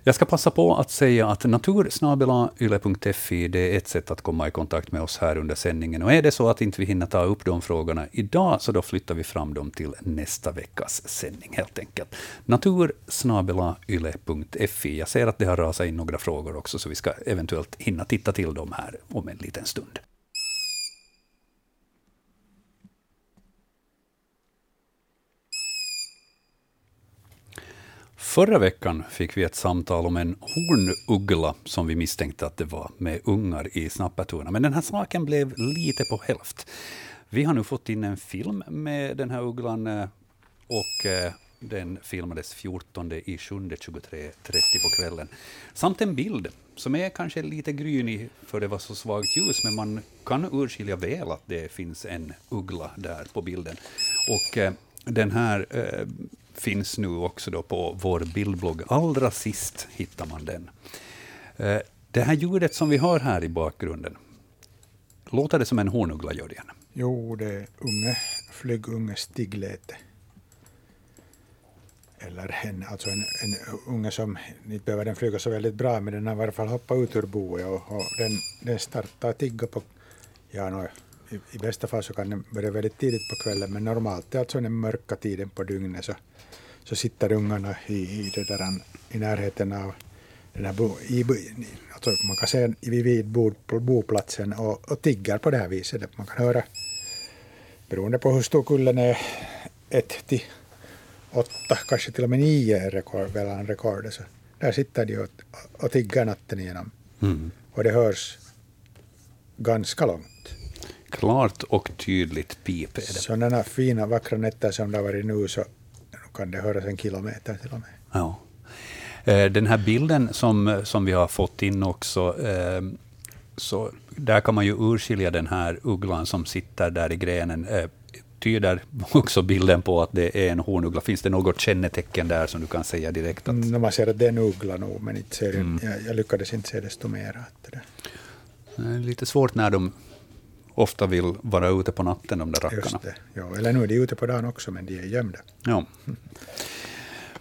Jag ska passa på att säga att natursnabelayle.fi det är ett sätt att komma i kontakt med oss här under sändningen. Och är det så att inte vi hinner ta upp de frågorna idag, så då flyttar vi fram dem till nästa veckas sändning helt enkelt. natursnabelayle.fi. Jag ser att det har rasat in några frågor också, så vi ska eventuellt hinna titta till dem här om en liten stund. Förra veckan fick vi ett samtal om en hornuggla som vi misstänkte att det var med ungar i snappertorna. Men den här saken blev lite på hälft. Vi har nu fått in en film med den här ugglan eh, och eh, den filmades 14 i 7 23.30 på kvällen. Samt en bild som är kanske lite grynig för det var så svagt ljus, men man kan urskilja väl att det finns en uggla där på bilden. Och eh, den här finns nu också då på vår bildblogg. Allra sist hittar man den. Eh, det här ljudet som vi har här i bakgrunden, låter det som en hornuggla, Jörgen? Jo, det är unge, flygunge stigläte. Eller en, alltså en, en unge som, inte behöver den flyga så väldigt bra, men den har i alla fall hoppat ut ur boet och, och den, den startar tigga på, ja no, i, i bästa fall så kan den börja väldigt tidigt på kvällen, men normalt är alltså den mörka tiden på dygnet så, så sitter ungarna i, i, det där, i närheten av den här bo, i, alltså man kan säga vid bo, boplatsen och, och tiggar på det här viset. Man kan höra, beroende på hur stor kullen är, ett till åtta, kanske till och med nio är rekord, mellan rekordet. Så där sitter de och, och tiggar natten igenom. Mm. Och det hörs ganska långt. Klart och tydligt pip. Sådana fina vackra nätter som det har varit nu så kan det höras en kilometer till och med. Ja. Eh, Den här bilden som, som vi har fått in också, eh, så där kan man ju urskilja den här ugglan som sitter där i grenen. Eh, Tyder också bilden på att det är en hornuggla? Finns det något kännetecken där som du kan säga direkt? Att, Mm, man ser att det är en uggla nog, men inte ser, Mm. jag, jag lyckades inte se desto mer. Att. Det är lite svårt när de ofta vill vara ute på natten, de där rackarna. Ja, eller nu är de ute på dagen också, men de är gömda. Ja.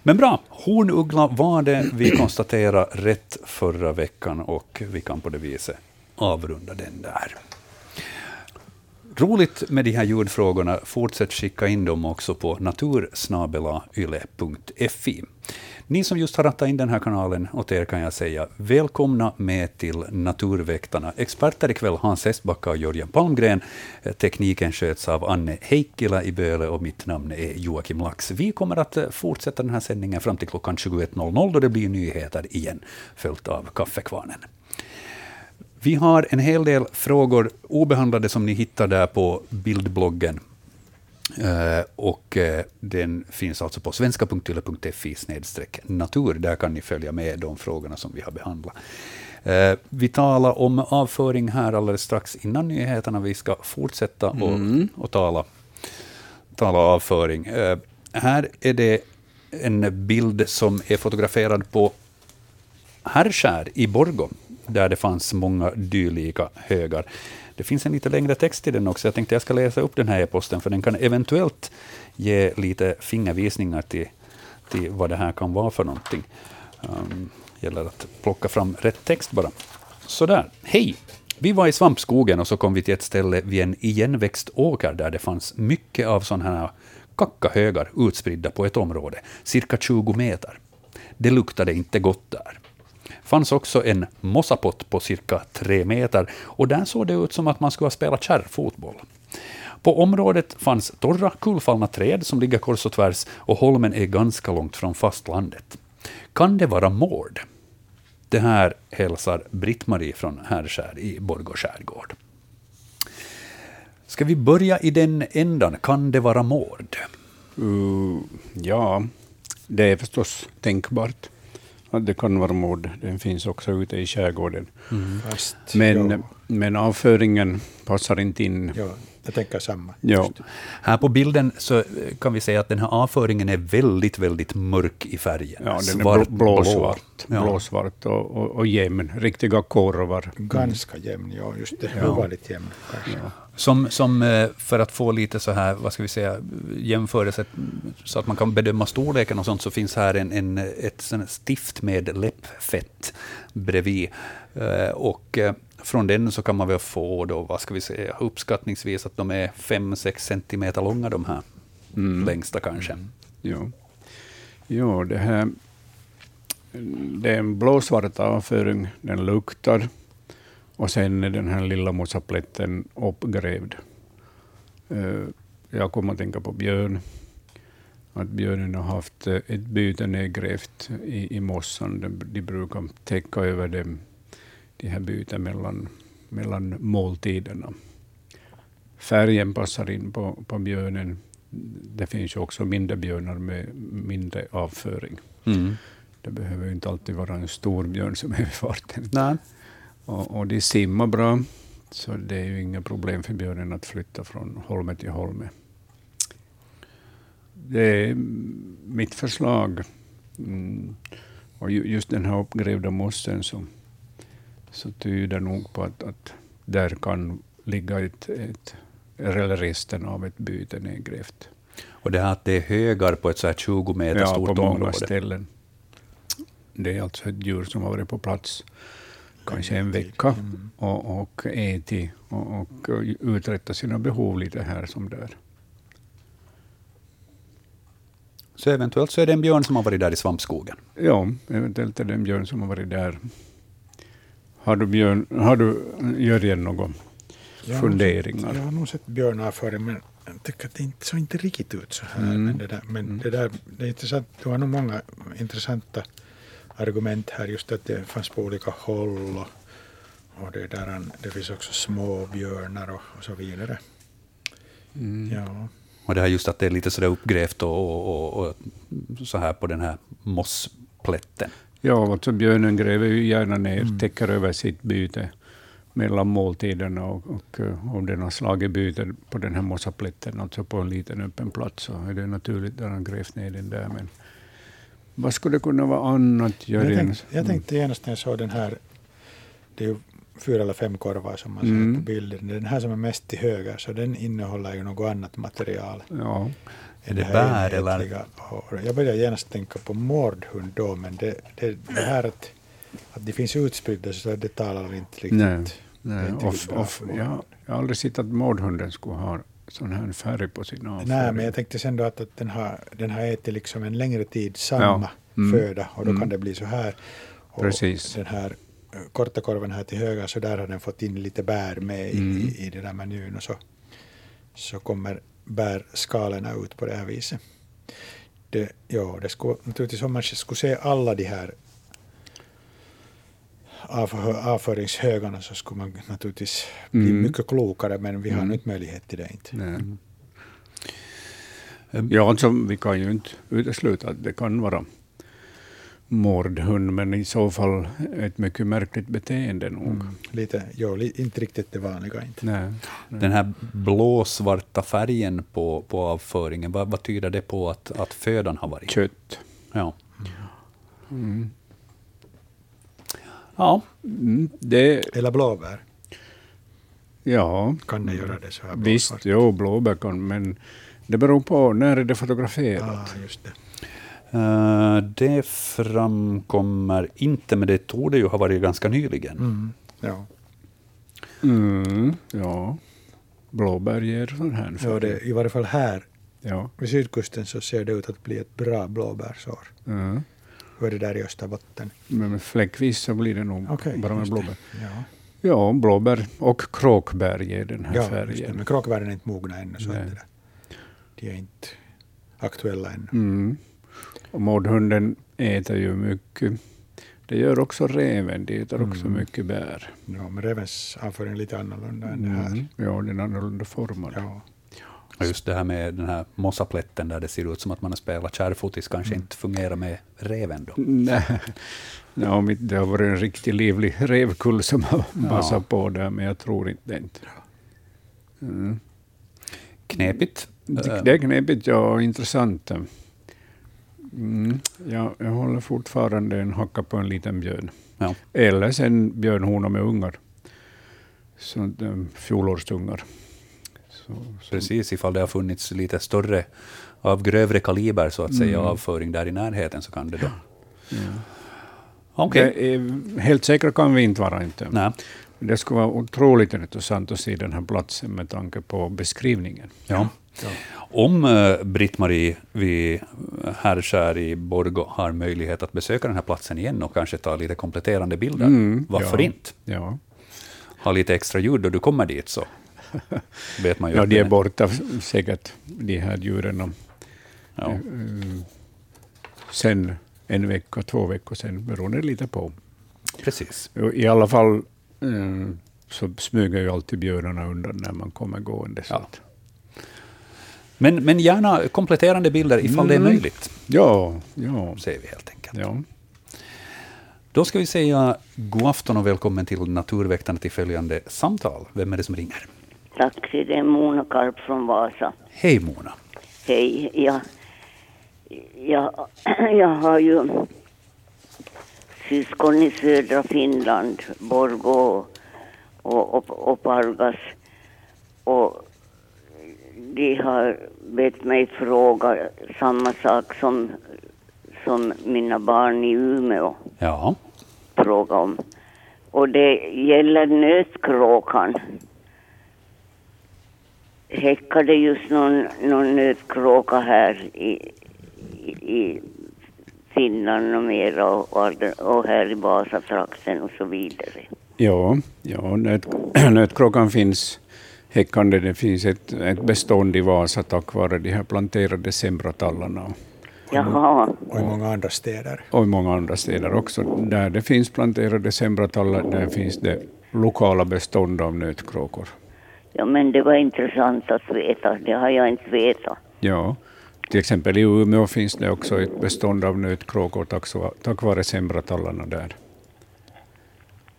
Men bra, hornuggla var det vi konstaterade rätt förra veckan och vi kan på det viset avrunda den där. Roligt med de här ljudfrågorna. Fortsätt skicka in dem också på natursnabelayle.fi. Ni som just har rattat in den här kanalen, åt er kan jag säga välkomna med till Naturväktarna. Experter ikväll Hans Estbacka och Jörgen Palmgren. Eh, tekniken sköts av Anne Heikkila i Böle och mitt namn är Joakim Lax. Vi kommer att eh, fortsätta den här sändningen fram till klockan 21.00 då det blir nyheter igen, följt av Kaffekvarnen. Vi har en hel del frågor obehandlade som ni hittar där på bildbloggen. Uh, och uh, den finns alltså på svenska.yle.fi natur. Där kan ni följa med de frågorna som vi har behandlat. Uh, vi talar om avföring här alldeles strax innan nyheterna. Vi ska fortsätta mm. och, och tala, tala avföring. här är det en bild som är fotograferad på Härskär i Borgå där det fanns många dylika högar. Det finns en lite längre text i den också. Jag tänkte jag ska läsa upp den här e-posten, för den kan eventuellt ge lite fingervisningar till, till vad det här kan vara för någonting. Um, gäller att plocka fram rätt text bara. Sådär. Hej! Vi var i svampskogen och så kom vi till ett ställe vid en igenväxt åker där det fanns mycket av sådana här kackahögar utspridda på ett område, cirka 20 meter. Det luktade inte gott där fanns också en mossapott på cirka tre meter och där såg det ut som att man skulle ha spelat kärrfotboll. På området fanns torra, kullfallna träd som ligger kors och tvärs och holmen är ganska långt från fastlandet. Kan det vara mård? Det här hälsar Britt-Marie från Härskär i Borgå skärgård. Ska vi börja i den ändan? Kan det vara mård? Uh, ja, det är förstås tänkbart det kan vara mord. Den finns också ute i skärgården. Mm. Fast, men, ja. men avföringen passar inte in. Ja, jag tänker samma. Ja. Här på bilden så kan vi säga att den här avföringen är väldigt, väldigt mörk i färgen. Ja, den Svart, är blåsvart, blå. blåsvart och, och, och jämn. Riktiga korvar. Ganska jämn, ja. Just det. Ja. Ovanligt jämn. Ja. Som, som eh, för att få lite så här, vad ska vi säga, jämförelse, så att man kan bedöma storleken och sånt, så finns här en, en, ett stift med läppfett bredvid. Eh, och eh, från den så kan man väl få då, vad ska vi säga, uppskattningsvis att de är 5-6 centimeter långa de här mm. längsta kanske. Mm. Ja. ja, det här det är en blåsvart avföring, den luktar. Och sen är den här lilla mossaplätten uppgrävd. Eh, jag kommer att tänka på björn. Att björnen har haft eh, ett byte nedgrävt i, i mossan. De, de brukar täcka över dem, de här byten mellan, mellan måltiderna. Färgen passar in på, på björnen. Det finns ju också mindre björnar med mindre avföring. Mm. Det behöver inte alltid vara en stor björn som är i farten. Nej. Och, och de simmar bra, så det är ju inga problem för björnen att flytta från holme till holme. Det är mitt förslag. Mm. Och just den här uppgrävda mossen så, så tyder nog på att, att där kan ligga ett, ett, eller resten av ett byte nedgrävt. Och det här att det är högar på ett så här 20 meter ja, stort område? Ja, på många område. ställen. Det är alltså ett djur som har varit på plats kanske en vecka mm. och, och ätit och, och uträtta sina behov lite här som där. Så eventuellt så är det en björn som har varit där i svampskogen? Ja, eventuellt är det en björn som har varit där. Har du, björn, har du Jörgen, några jag funderingar? jag har nog sett björnar före, men jag tycker att det inte såg inte riktigt ut så här. Mm. Men, det, där, men mm. det, där, det är intressant. Du har nog många intressanta argument här just att det fanns på olika håll och, och det, där, det finns också små björnar och, och så vidare. Mm. Ja. Och det här just att det är lite sådär uppgrävt och, och, och, och så här på den här mossplätten. Ja, alltså björnen gräver ju gärna ner, mm. täcker över sitt byte mellan måltiderna och, och om den har slagit byte på den här mossaplätten, alltså på en liten öppen plats, så är det naturligt att han grävt ner den där. Men vad skulle det kunna vara annat? Jag, tänk, jag tänkte genast när jag såg den här, det är ju fyra eller fem korvar som man ser Mm. på bilden. Den här som är mest till höger, så den innehåller ju något annat material. Ja. Är det här bär eller? Jag börjar genast tänka på mårdhund då, men det, det, det här att, att de finns utspridda så det talar inte riktigt. Nej, Det nej. inte och, för ja, jag har aldrig sett att mårdhunden skulle ha sån här färg på sin avföring. Nej, men jag tänkte sen då att, att den, har, den har ätit liksom en längre tid samma Ja. Mm. föda och då Mm. kan det bli så här. Och Precis. Den här eh, korta korven här till höger, så där har den fått in lite bär med i, Mm. i, i den där menyn och så, så kommer bärskalorna ut på det här viset. Det, ja, det skulle, naturligtvis om man skulle se alla de här avföringshögarna så skulle man naturligtvis bli Mm. mycket klokare, men vi har Mm. inte möjlighet till det inte. Nej. Mm. Ja, alltså, vi kan ju inte utesluta att det kan vara mårdhund, men i så fall ett mycket märkligt beteende nog. Mm. Lite, ja, li, inte riktigt det vanliga inte. Nej. Den här blåsvarta färgen på, på avföringen, vad, vad tyder det på att, att födan har varit? Kött. Ja. Mm. Ja, Mm, det, Eller blåbär, ja, kan det göra det så här visst, blåsvart? jo, blåbär kan, men det beror på när är det fotograferat. Ah, just det. Eh, det framkommer inte, men det torde ju ha varit ganska nyligen. Mm. Ja. Mm, ja, blåbär ger sån här Ja, färg. det, I varje fall här Ja. vid sydkusten så ser det ut att bli ett bra blåbärsår. Mm. Hur är det där i Österbotten? Men fläckvis så blir det nog Okej, bara med blåbär. Ja, Ja, blåbär och kråkbär ger den här ja just det. färgen. men kråkbären är inte mogna ännu, så där, de är inte aktuella ännu. Mm. Och mårdhunden äter ju mycket. Det gör också reven, de äter också Mm. mycket bär. Ja, men revens avföring är lite annorlunda än det här. Mm. Ja, den är annorlunda formad. Ja. Och just det här med den här mossaplätten där det ser ut som att man har spelat kärrfotis kanske Mm. inte fungerar med reven då. Nej, ja, om det har varit en riktigt livlig revkull som har massat på där, men jag tror inte det. Inte. Mm. Knepigt. Det det är knepigt ja, och intressant. Mm. Ja, jag håller fortfarande en hacka på en liten björn. Ja. Eller sen björnhona med ungar. Så, um, fjolårsungar. Så, så, Precis, ifall det har funnits lite större, av grövre kaliber så att säga, Mm. avföring där i närheten så kan det då... ja. Det är, helt säkra kan vi inte vara. Inte. Nej. Det skulle vara otroligt intressant att se den här platsen med tanke på beskrivningen. Ja. Om uh, Britt-Marie vid Härskär i Borgå har möjlighet att besöka den här platsen igen och kanske ta lite kompletterande bilder, Mm, varför ja. inte? Ja, Ha lite extra ljud då du kommer dit så vet man ju. ja de är borta säkert, de här djuren. Ja. Eh, Sen en vecka, två veckor sen, beroende lite på. Precis. I alla fall eh, så smyger ju alltid björnarna undan när man kommer gående. Så Ja. Men, men gärna kompletterande bilder ifall det är Mm. möjligt, ja, ja, säger vi helt enkelt. ja. Då ska vi säga god afton och välkommen till Naturväktarna till följande samtal. Vem är det som ringer? Tack, det är Mona Karp från Vasa. Hej Mona. Hej, jag, jag, jag har ju syskon i södra Finland, Borgå och, och, och Pargas. Och de har bett mig fråga samma sak som, som mina barn i Umeå Ja. fråga om. Och det gäller nötkråkan. Häckade just någon, någon nötkråka här i, i, i Finland och mera och, och, och här i Vasatrakten och så vidare. Ja, ja nöt, nötkråkan finns häckande. Det finns ett, ett bestånd i Vasa tack vare de här planterade sembratallarna. Jaha, Och i många andra städer. Och i många andra städer också. Där det finns planterade sembratallar, där finns det lokala bestånd av nötkråkor. Ja men det var intressant att veta, det har jag inte vetat. Ja, till exempel i Umeå finns det också ett bestånd av nötkråkor tack, vare sembratallarna där.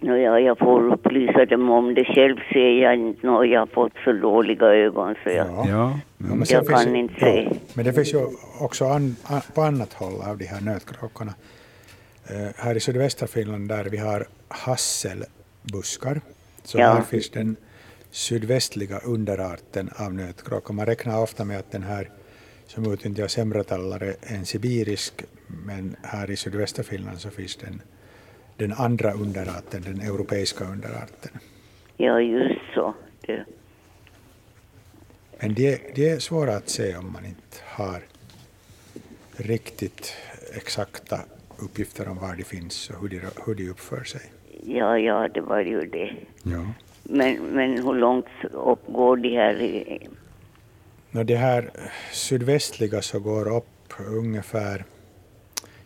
No, ja, jag får upplysa dem om det. Själv ser jag inte nå, jag har fått så dåliga ögon så jag, Ja. Ja, men Jag finns kan ju- inte se. Men det finns ju också an, an, på annat håll av de här nötkråkorna. Eh, här i sydvästra Finland där vi har buskar. Så Ja. här finns den sydvästliga underarten av nötkråka. Man räknar ofta med att den här som utnyttjar sämretallare är en sibirisk, men här i sydvästra Finland så finns den, den andra underarten, den europeiska underarten. Ja, just så. Det, Men de, de är svåra att se om man inte har riktigt exakta uppgifter om var de finns och hur de, hur de uppför sig. ja, ja, det var ju det. Ja. Men, men hur långt upp går de här? i- Nå, det här sydvästliga så går upp ungefär,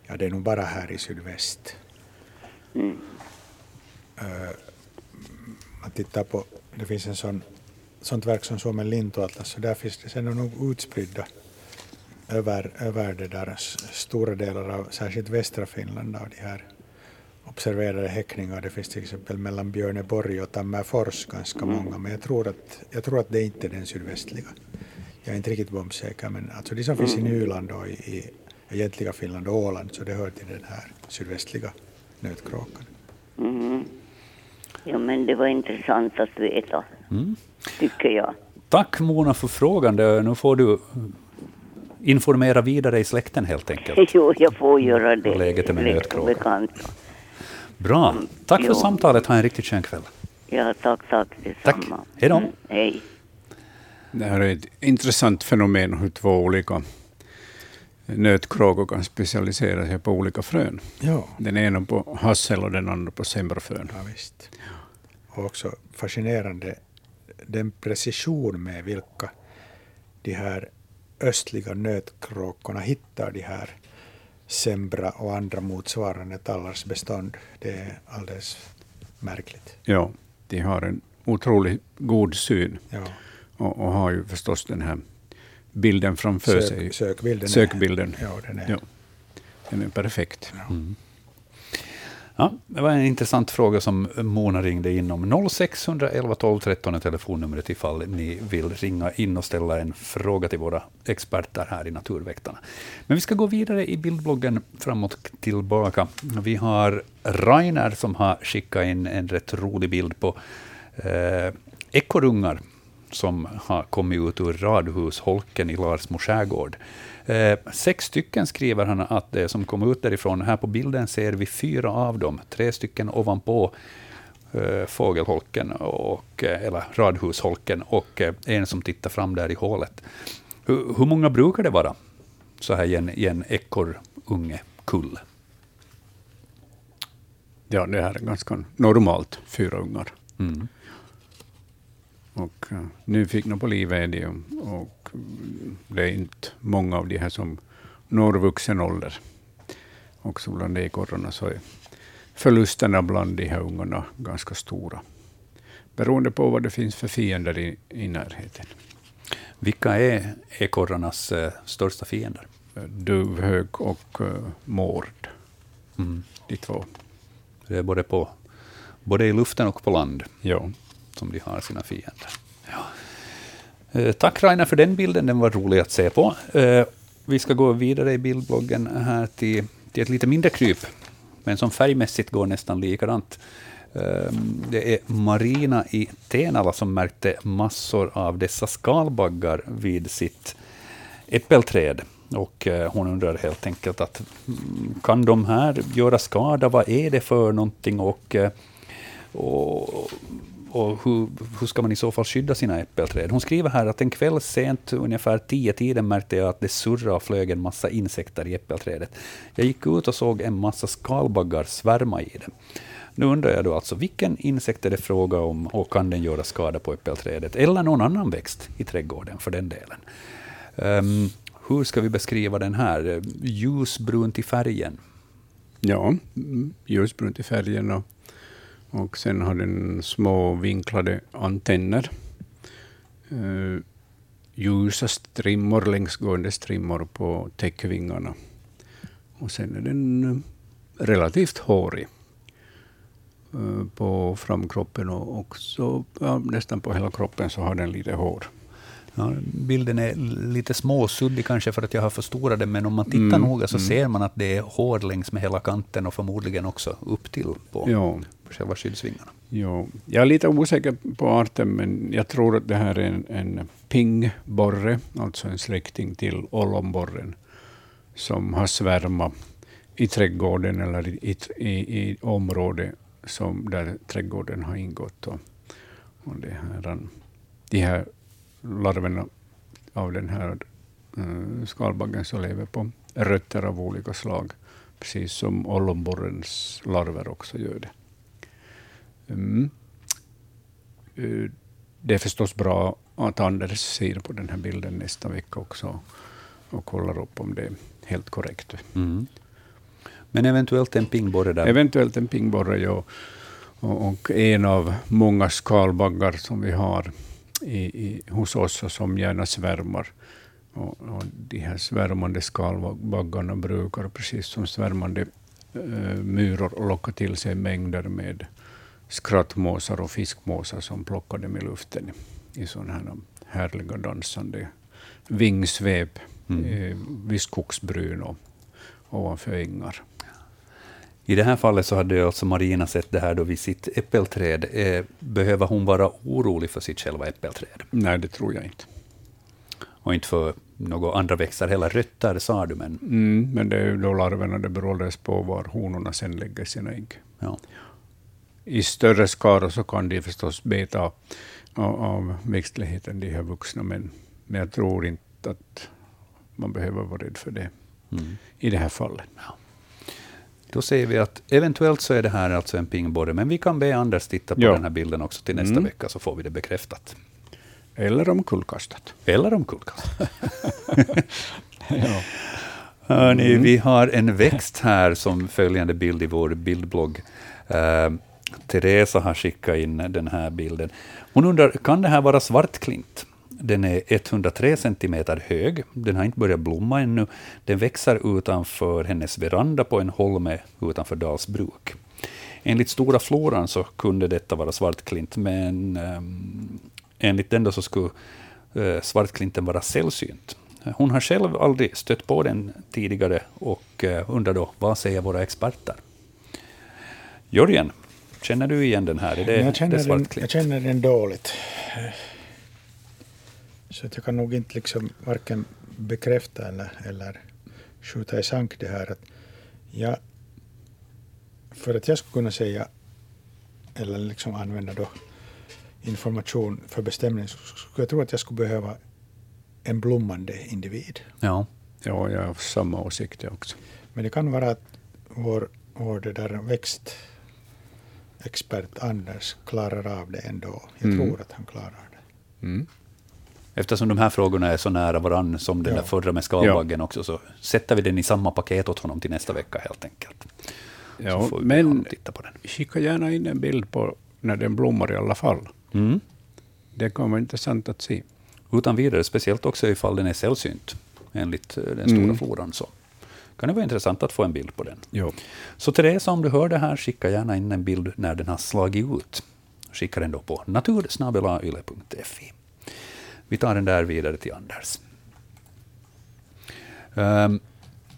ja det är nog bara här i sydväst. Mm. Eh, man tittar på, det finns en sån, sånt verk som Suomen lintuatlas, så där finns det sen nog utspridda över, över det där stora delar av särskilt västra Finland av de här observerade häckningar. Det finns till exempel mellan Björneborg och Tammerfors ganska många, men jag tror att, jag tror att det inte är den sydvästliga. Jag är inte riktigt bombsäker, men alltså de som finns i Nyland och i, i egentliga Finland och Åland, så det hör till den här sydvästliga nötkråkan. Mhm. Ja, men det var intressant att veta, Mm. tycker jag. Tack Mona för frågan. Nu får du informera vidare i släkten helt enkelt. Jo, jag får göra det. Läget är med Släkt och nötkråka. bekanta. Bra. Tack för Jo. samtalet. Ha en riktigt skön kväll. Ja, tack, tack detsamma. Tack. Hej då. Mm, hej. Det här är ett intressant fenomen hur två olika nötkråkor kan specialisera sig på olika frön. Ja. Den ena på hassel och den andra på semberfrön. Ja, visst. Och också fascinerande den precision med vilka de här östliga nötkråkorna hittar de här sembra och andra motsvarande tallars bestånd. Det är alldeles märkligt. Ja, de har en otroligt god syn Ja. och, och har ju förstås den här bilden framför sig. Sök, sökbilden. är- Sökbilden. Ja, den är. Ja, den är perfekt. Ja, det var en intressant fråga som Mona ringde in om. 0611 12 13 är telefonnumret ifall ni vill ringa in och ställa en fråga till våra experter här i Naturväktarna. Men vi ska gå vidare i bildbloggen framåt och tillbaka. Vi har Rainer som har skickat in en rätt rolig bild på eh, ekorrungar som har kommit ut ur radhusholken i Larsmo skärgård. Eh, sex stycken skriver han att det som kom ut därifrån. Här på bilden ser vi fyra av dem, tre stycken ovanpå eh, fågelholken, och, eh, eller radhusholken, och eh, en som tittar fram där i hålet. Hur, hur många brukar det vara så här i en, i en ekorrunge kull? Ja, det här är ganska normalt, fyra ungar. Mm. Och uh, nyfikna på livet är de, och mm, det är inte många av de här som når vuxen ålder. Också bland ekorrarna så är förlusterna bland de här ungarna ganska stora. Beroende på vad det finns för fiender i, i närheten. Vilka är ekorrarnas eh, största fiender? Eh, Duvhök och uh, mård, Mm. de två. Det är både, på, både i luften och på land. Ja. Som de har sina fiender. Ja. Eh, Tack Rainer för den bilden, den var rolig att se på. Eh, Vi ska gå vidare i bildbloggen här till, till ett lite mindre kryp, men som färgmässigt går nästan likadant. Eh, Det är Marina i Tenala som märkte massor av dessa skalbaggar vid sitt äppelträd. Och hon undrar helt enkelt att mm, kan de här göra skada? Vad är det för någonting? Och, och, och hur, hur ska man i så fall skydda sina äppelträd? Hon skriver här att en kväll sent, ungefär tio tiden märkte jag att det surrade och flög en massa insekter i äppelträdet. Jag gick ut och såg en massa skalbaggar svärma i det. Nu undrar jag då alltså, vilken insekt är det fråga om och kan den göra skada på äppelträdet? Eller någon annan växt i trädgården för den delen. Um, hur ska vi beskriva den här? Ljusbrunt i färgen. Ja, mm, ljusbrunt i färgen och, och sen har den små vinklade antenner. Uh, ljusa strimmor, längsgående strimmor på täckvingarna. Och sen är den eh, relativt hårig eh, på framkroppen och också ja, nästan på hela kroppen så har den lite hår. Ja, bilden är lite småsuddig kanske för att jag har förstorat den, men om man tittar Mm, noga så mm. ser man att det är hår längs med hela kanten och förmodligen också upp till på Ja, själva skyddsvingarna. Jo, jag är lite osäker på arten, men jag tror att det här är en, en pingborre, alltså en släkting till ollonborren, som har svärmat i trädgården eller i, i, i området som där trädgården har ingått. Och, och det här, de här larverna av den här uh, skalbaggen som lever på rötter av olika slag, precis som ollonborrens larver också gör det. Mm. Uh, det är förstås bra att Anders ser på den här bilden nästa vecka också och kollar upp om det är helt korrekt. Mm. Men eventuellt en pingborre där? Eventuellt en pingborre, ja. Och en av många skalbaggar som vi har i, i, hos oss och som gärna svärmar. Och, och de här svärmande skalbaggarna brukar, precis som svärmande uh, myror, locka till sig mängder med skrattmåsar och fiskmåsar som plockar dem i luften i sådana här härliga dansande vingsvep mm. eh, vid skogsbryn och ovanför ängar. I det här fallet så hade alltså Marina sett det här då vid sitt äppelträd. Eh, behöver hon vara orolig för sitt själva äppelträd? Nej, det tror jag inte. Och inte för några andra växter heller. Rötter sa du, men... Mm, men det är ju då larverna, det beror på var honorna sen lägger sina ägg. Ja. I större skaror så kan de förstås beta av, av växtligheten, de här vuxna, men, men jag tror inte att man behöver vara rädd för det mm. i det här fallet. Ja. Då säger vi att eventuellt så är det här alltså en pingborre, men vi kan be Anders titta på ja. den här bilden också till nästa mm. vecka, så får vi det bekräftat. Eller omkullkastat. Eller omkullkastat. ja. Hörni, mm. vi har en växt här som följande bild i vår bildblogg. Uh, Teresa har skickat in den här bilden. Hon undrar, kan det här vara svartklint? Den är 103 centimeter hög. Den har inte börjat blomma ännu. Den växer utanför hennes veranda på en holme utanför Dalsbruk. Enligt Stora floran så kunde detta vara svartklint, men um, enligt den då så skulle uh, svartklinten vara sällsynt. Hon har själv aldrig stött på den tidigare och uh, undrar då, vad säger våra experter? Jörgen, känner du igen den här? Är det, jag, känner det den, jag känner den dåligt. Så att jag kan nog inte liksom varken bekräfta eller, eller skjuta i sank det här. Att jag, för att jag skulle kunna säga eller liksom använda då information för bestämning så skulle jag tro att jag skulle behöva en blommande individ. Ja, ja jag har samma åsikt också. Men det kan vara att vår, vår det där växtexpert Anders klarar av det ändå. Jag mm. tror att han klarar det. Mm. Eftersom de här frågorna är så nära varandra som den ja. där förra med skalbaggen ja. också, så sätter vi den i samma paket åt honom till nästa vecka helt enkelt. Ja, men titta på den. skicka gärna in en bild på när den blommar i alla fall. Mm. Det kan vara intressant att se. Utan vidare, speciellt också ifall den är sällsynt, enligt eh, den stora mm. floran. Så kan det vara intressant att få en bild på den. Jo. Så Teresa, om du hör det här, skicka gärna in en bild när den har slagit ut. Skicka den då på natursnabelayle.fi. Vi tar den där vidare till Anders. Um,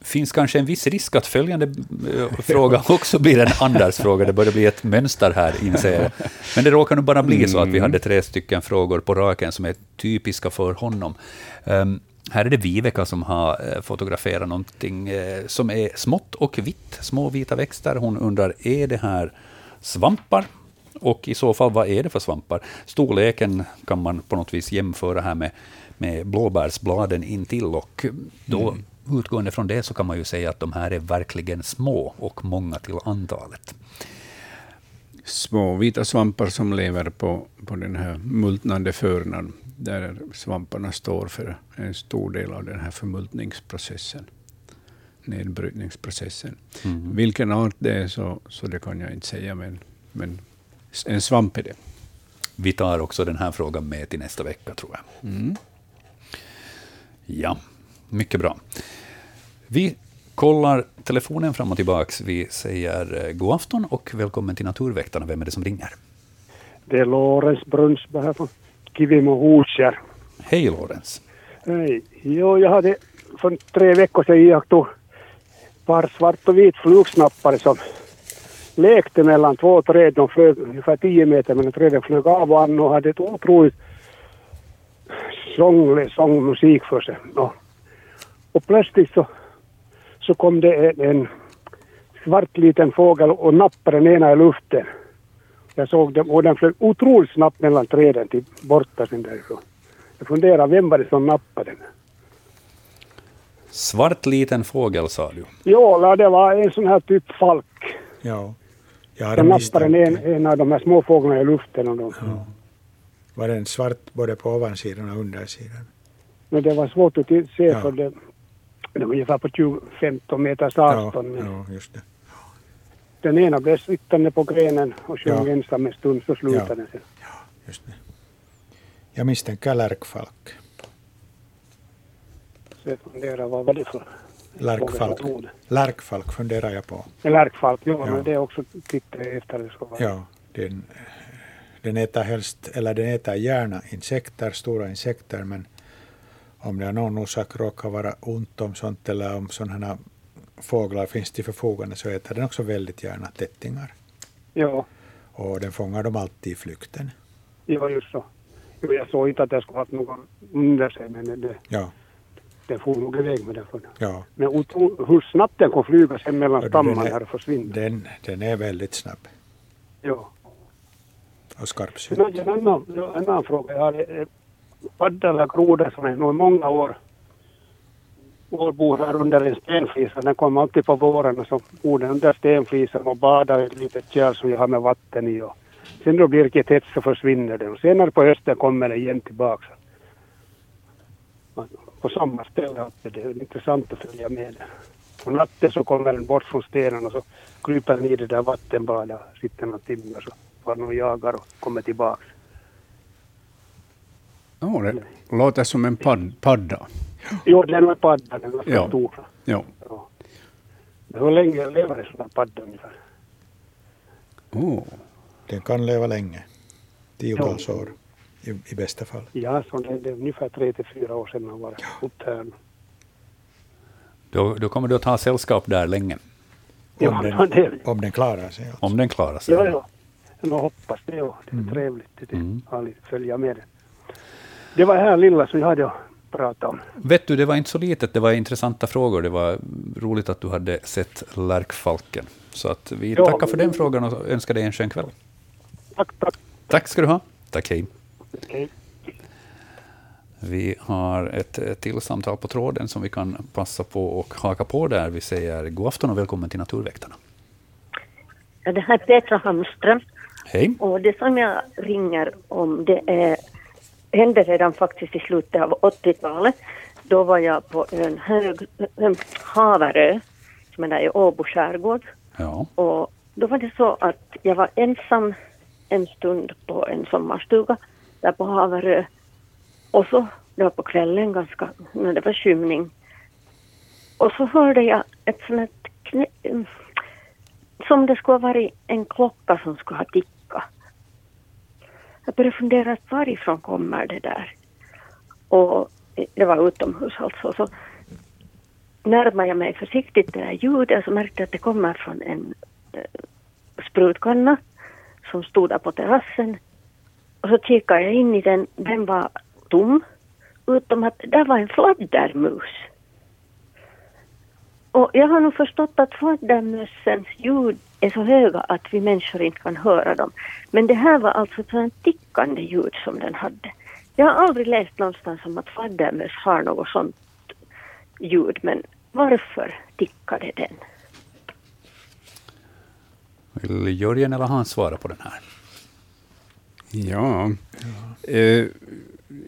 finns kanske en viss risk att följande uh, fråga också blir en Anders-fråga. Det börjar bli ett mönster här, inser jag. Men det råkar nu bara bli så att vi mm. hade tre stycken frågor på raken som är typiska för honom. Um, här är det Viveka som har uh, fotograferat någonting uh, som är smått och vitt, små vita växter. Hon undrar, är det här svampar och i så fall, vad är det för svampar? Storleken kan man på något vis jämföra här med, med blåbärsbladen intill. Och då, mm. utgående från det så kan man ju säga att de här är verkligen små och många till antalet. Små vita svampar som lever på, på den här multnande förnan, där svamparna står för en stor del av den här förmultningsprocessen nedbrytningsprocessen. Mm. Vilken art det är, så, så det kan jag inte säga, men, men en svamp är det. Vi tar också den här frågan med till nästa vecka, tror jag. Mm. Ja, mycket bra. Vi kollar telefonen fram och tillbaka. Vi säger eh, god afton och välkommen till Naturväktarna. Vem är det som ringer? Det är Lorentz Brunsberg här från Kivimo Hoskär. Hej Lorentz. Hej. Jo, jag hade för tre veckor sedan iakttagit ett par svart och vit flugsnappare som lekte mellan två träd. De flög ungefär 10 meter mellan träden, flög av och an och hade ett otroligt sång, sångmusik för sig. Och, och plötsligt så, så kom det en, en svart liten fågel och nappade den ena i luften. Jag såg den och den flög otroligt snabbt mellan träden till borta sen därifrån. Jag funderar, vem var det som nappade den? Svart liten fågel, sa du. Ja, det var en sån här typ falk. Ja. Den en nappade en, en av de här små fåglarna i luften. Och de, Ja. Var den svart både på ovansidan och undersidan? Men det var svårt att se Ja. för det, det var ungefär på 20-15 meters Ja, avstånd. men ja, just det. Den ena blev sittande på grenen och sjöng Ja. ensam en stund, så slutade Ja. den sen. Just det. Jag misstänker lärkfalk. Så jag funderar, vad var det för Lärkfalk. Lärkfalk funderar jag på. Lärkfalk, ja, Ja. men det är också tittade jag efter. Det så var. Ja, den, den äter helst, eller den äter gärna insekter, stora insekter, men om det av någon orsak råkar vara ont om sånt eller om sådana fåglar finns till förfogande så äter den också väldigt gärna tättingar. Ja, Och den fångar dem alltid i flykten. ja, just så. Jag såg inte att det skulle ha haft någon under sig, men det, Ja, den for nog iväg med den. För. ja. Men hur snabbt den kom flyga sen mellan stammarna är- här och försvinna. Den, den är väldigt snabb Ja. och skarpsynt. En annan, en annan fråga. Jag har eh, padda eller groda som är nog många år. År bor här under en stenflisa. Den kommer alltid på våren och så bor den under stenflisan och badar i ett litet kärl som jag har med vatten i. Och sen då blir det tätt så försvinner den. Och senare på hösten kommer den igen tillbaka. På samma ställe. att Det är intressant att följa med. På natten så kommer den bort från stenen och så kryper den i det där vattenbadet. Sitter några timmar så far den och jagar och kommer tillbaka. Ja, det låter som en pad, padda. Jo, den var padda, den var Ja. stor. Ja. Ja. Hur länge lever en sån här padda ungefär? Oh. Den kan leva länge. Tiotals år i, i bästa fall. Ja, så det, det är ungefär tre till fyra år sedan han var upptärd. Då, då kommer du att ha sällskap där länge, Om, Ja, den, det, om den klarar sig. Alltså. om den klarar sig. ja, ja. Jag hoppas det. Ja. Det är trevligt. Mm. är härligt att följa med det. Det var här lilla som jag hade att prata om. Vet du, det var inte så litet, det var intressanta frågor. Det var roligt att du hade sett lärkfalken. Så att vi Ja. tackar för den frågan och önskar dig en skön kväll. Tack, tack. Tack ska du ha. Tack, hej. Vi har ett till samtal på tråden som vi kan passa på och haka på där. Vi säger god afton och välkommen till Naturväktarna. Ja, det här är Petra Hamström Hej. och det som jag ringer om det är, hände redan faktiskt i slutet av 80-talet. Då var jag på ön Hög, ähm, Haverö som är där i Åbo skärgård Ja. och då var det så att jag var ensam en stund på en sommarstuga där på Haverö och så, det var på kvällen ganska, när det var skymning och så hörde jag ett sånt här knä, mm, som det skulle ha varit en klocka som skulle ha tickat. Jag började fundera, varifrån kommer det där? Och eh, det var utomhus alltså. Så närmade jag mig försiktigt det där ljudet så märkte jag att det kommer från en eh, sprutkanna som stod där på terrassen. Och så kikade jag in i den, den var tom. Utom att där var en fladdermus. Och jag har nog förstått att fladdermössens ljud är så höga att vi människor inte kan höra dem. Men det här var alltså ett sådant tickande ljud som den hade. Jag har aldrig läst någonstans om att fladdermöss har något sådant ljud, men varför tickade den? Vill Jörgen eller Hans svara på den här? Ja. Eh,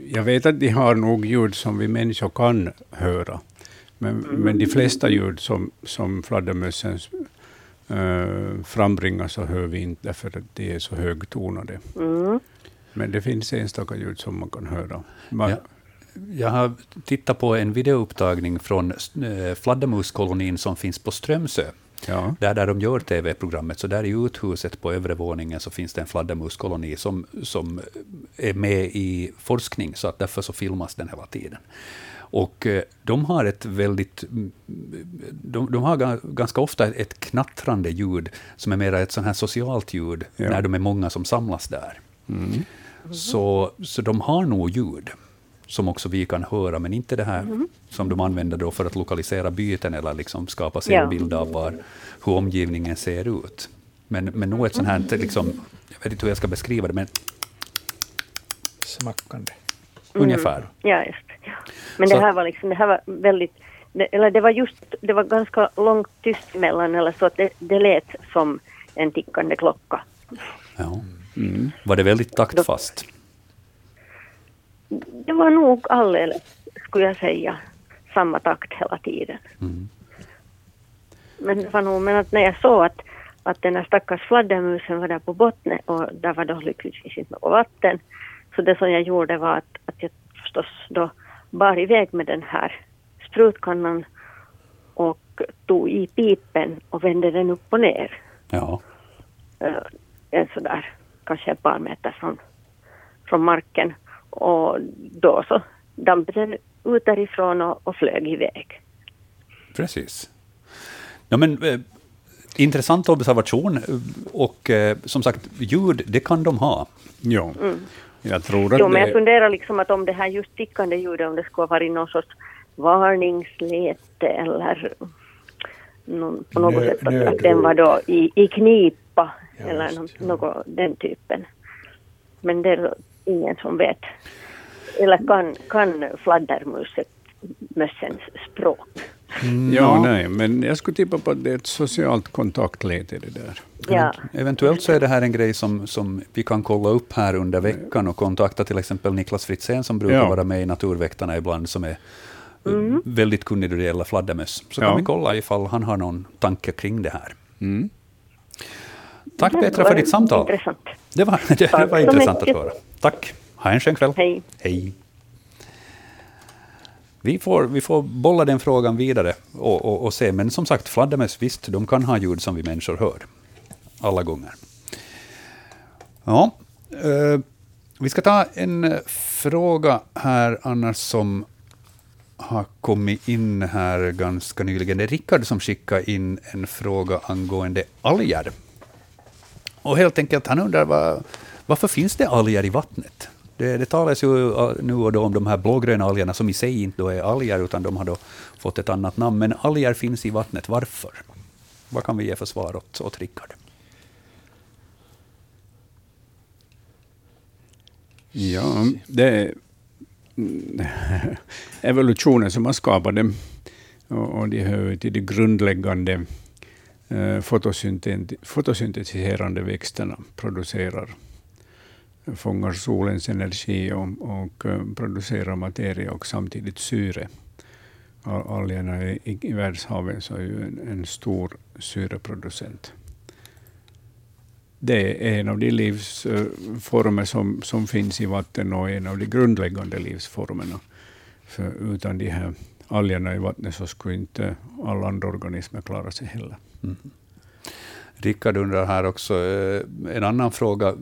jag vet att de har nog ljud som vi människor kan höra. Men, men de flesta ljud som, som fladdermössen eh, frambringar så hör vi inte därför att de är så högtonade. Mm. Men det finns enstaka ljud som man kan höra. Man, Ja. Jag har tittat på en videoupptagning från eh, fladdermuskolonin som finns på Strömsö. Ja. Där, där de gör TV-programmet, så där i uthuset på övre våningen så finns det en fladdermuskoloni som, som är med i forskning, så att därför så filmas den hela tiden. Och eh, de har ett väldigt... mm, De, de har ga- ganska ofta ett knattrande ljud, som är mer ett sånt här socialt ljud, Ja. när de är många som samlas där. Så, så de har nog ljud, som också vi kan höra, men inte det här som de använder då för att lokalisera byten eller liksom skapa sig Ja. en bild av var, hur omgivningen ser ut. Men, men nog ett sånt här, liksom, jag vet inte hur jag ska beskriva det, men Smackande. ungefär. Ja, just det. Ja. Men Så- det här var liksom, det här var väldigt, det, eller det var just, det var ganska långt tyst emellan, eller så att det, det lät som en tickande klocka. Ja. Var det väldigt taktfast? Det var nog alldeles, skulle jag säga, samma takt hela tiden. Mm. Men det var nog, men att när jag såg att, att den här stackars fladdermusen var där på botten och där var då lyckligtvis inte något vatten. Så det som jag gjorde var att, att jag förstås då bar iväg med den här sprutkannan och tog i pipen och vände den upp och ner. Ja. eh, en sådär kanske ett par meter från, från marken. Och då så damp den ut därifrån och, och flög iväg. Precis. Ja, men, eh, intressant observation. Och eh, som sagt, ljud, det kan de ha. Ja. Jag tror att Jo, men jag funderar liksom att om det här just tickande ljudet, om det skulle ha varit någon sorts varningslete eller någon, på något Nö- sätt att, den var då i, i knipa Ja, eller just, något, ja. den typen. Men det ingen som vet. Eller kan, kan fladdermuset mössens språk? Ja, nej, men jag skulle tippa på att det är ett socialt kontaktläte det där. Ja. Eventuellt så är det här en grej som, som vi kan kolla upp här under veckan och kontakta till exempel Niklas Fritzén som brukar Ja. vara med i Naturväktarna ibland, som är eh, väldigt kunnig då det gäller fladdermöss. Så Ja. kan vi kolla ifall han har någon tanke kring det här. Mm. Tack Det Petra för ditt samtal. Intressant. Det var, det, det var intressant att mycket. höra. Tack. Ha en skön kväll. Hej. Hej. Vi får, vi får bolla den frågan vidare och, och, och se. Men som sagt, fladdermöss, visst, de kan ha ljud som vi människor hör. Alla gånger. Ja, eh, vi ska ta en fråga här annars som har kommit in här ganska nyligen. Det är Rickard som skickade in en fråga angående alger. Och helt enkelt, han undrar var, varför finns det alger i vattnet? Det, det talas ju eh, nu och då om de här blågröna algerna som i sig inte då är alger, utan de har då fått ett annat namn. Men alger finns i vattnet. Varför? Vad kan vi ge för svar åt, åt Rickard? Ja, det är mm, evolutionen som har skapat dem. Och, och de hör ju till de grundläggande Eh, fotosyntetiserande växterna. Producerar, eh, fångar solens energi och, och eh, producerar materia och samtidigt syre. Algerna i, i, i världshaven så är ju en, en stor syreproducent det är en av de livsformer som, som finns i vatten och en av de grundläggande livsformerna. För utan de här algerna i vattnet så skulle inte alla andra organismer klara sig heller. Mm. Rickard undrar här också eh, en annan fråga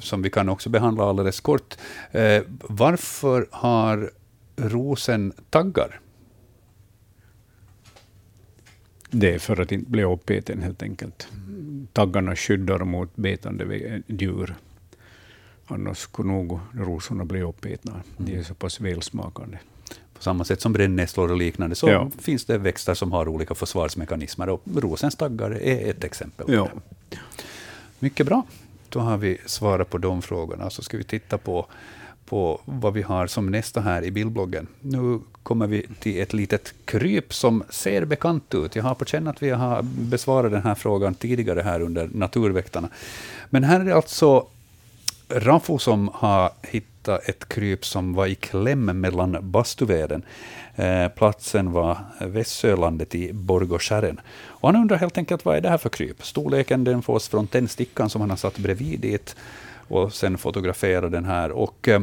som vi kan också behandla alldeles kort. Eh, varför har rosen taggar? Det är för att inte bli uppäten helt enkelt. Taggarna skyddar mot betande djur. Annars skulle nog rosorna bli uppätna. De är så pass välsmakande. På samma sätt som brännässlor och liknande så Ja. finns det växter som har olika försvarsmekanismer och rosens taggar är ett exempel. Ja. Mycket bra. Då har vi svarat på de frågorna. Så ska vi titta på, på vad vi har som nästa här i bildbloggen. Nu kommer vi till ett litet kryp som ser bekant ut. Jag har på känn att vi har besvarat den här frågan tidigare här under Naturväktarna. Men här är alltså Rafu som har hittat ett kryp som var i kläm mellan Bastuveden. Eh, platsen var Vässölandet i Borgåskären. Och han undrar helt enkelt vad är det här för kryp? Storleken den fås från tändstickan som han har satt bredvid dit och sen fotograferar den här. Och eh,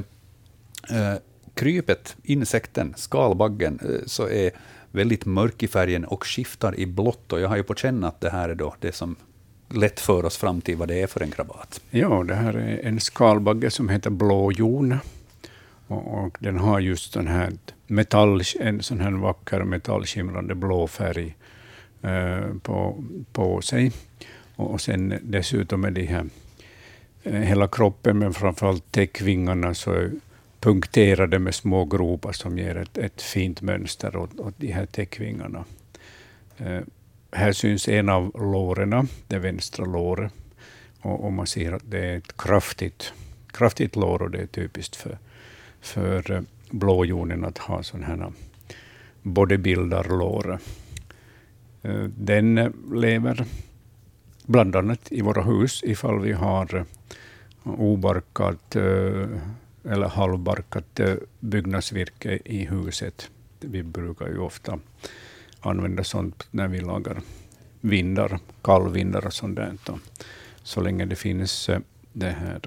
eh, krypet, insekten, skalbaggen, eh, så är väldigt mörk i färgen och skiftar i blått. Och jag har ju på känn att det här är då det som lätt för oss fram till vad det är för en krabat. Ja, det här är en skalbagge som heter blåjon. Och, och, den har just den här metall, en sån här vacker metallskimrande blå färg eh, på, på sig. Och, och sen dessutom är det här, eh, hela kroppen, men framförallt täckvingarna, så är punkterade med små gropar som ger ett, ett fint mönster åt, åt de här täckvingarna. Eh, här syns en av låren, det vänstra låret. Och, och, man ser att det är ett kraftigt, kraftigt lår och det är typiskt för, för eh, blåjonen att ha sådana här bodybuildarlår. Eh, den eh, lever bland annat i våra hus ifall vi har obarkat eller halvbarkat byggnadsvirke i huset. Vi brukar ju ofta använda sånt när vi lagar vindar, kallvindar och sånt där. Så länge det finns eh, det här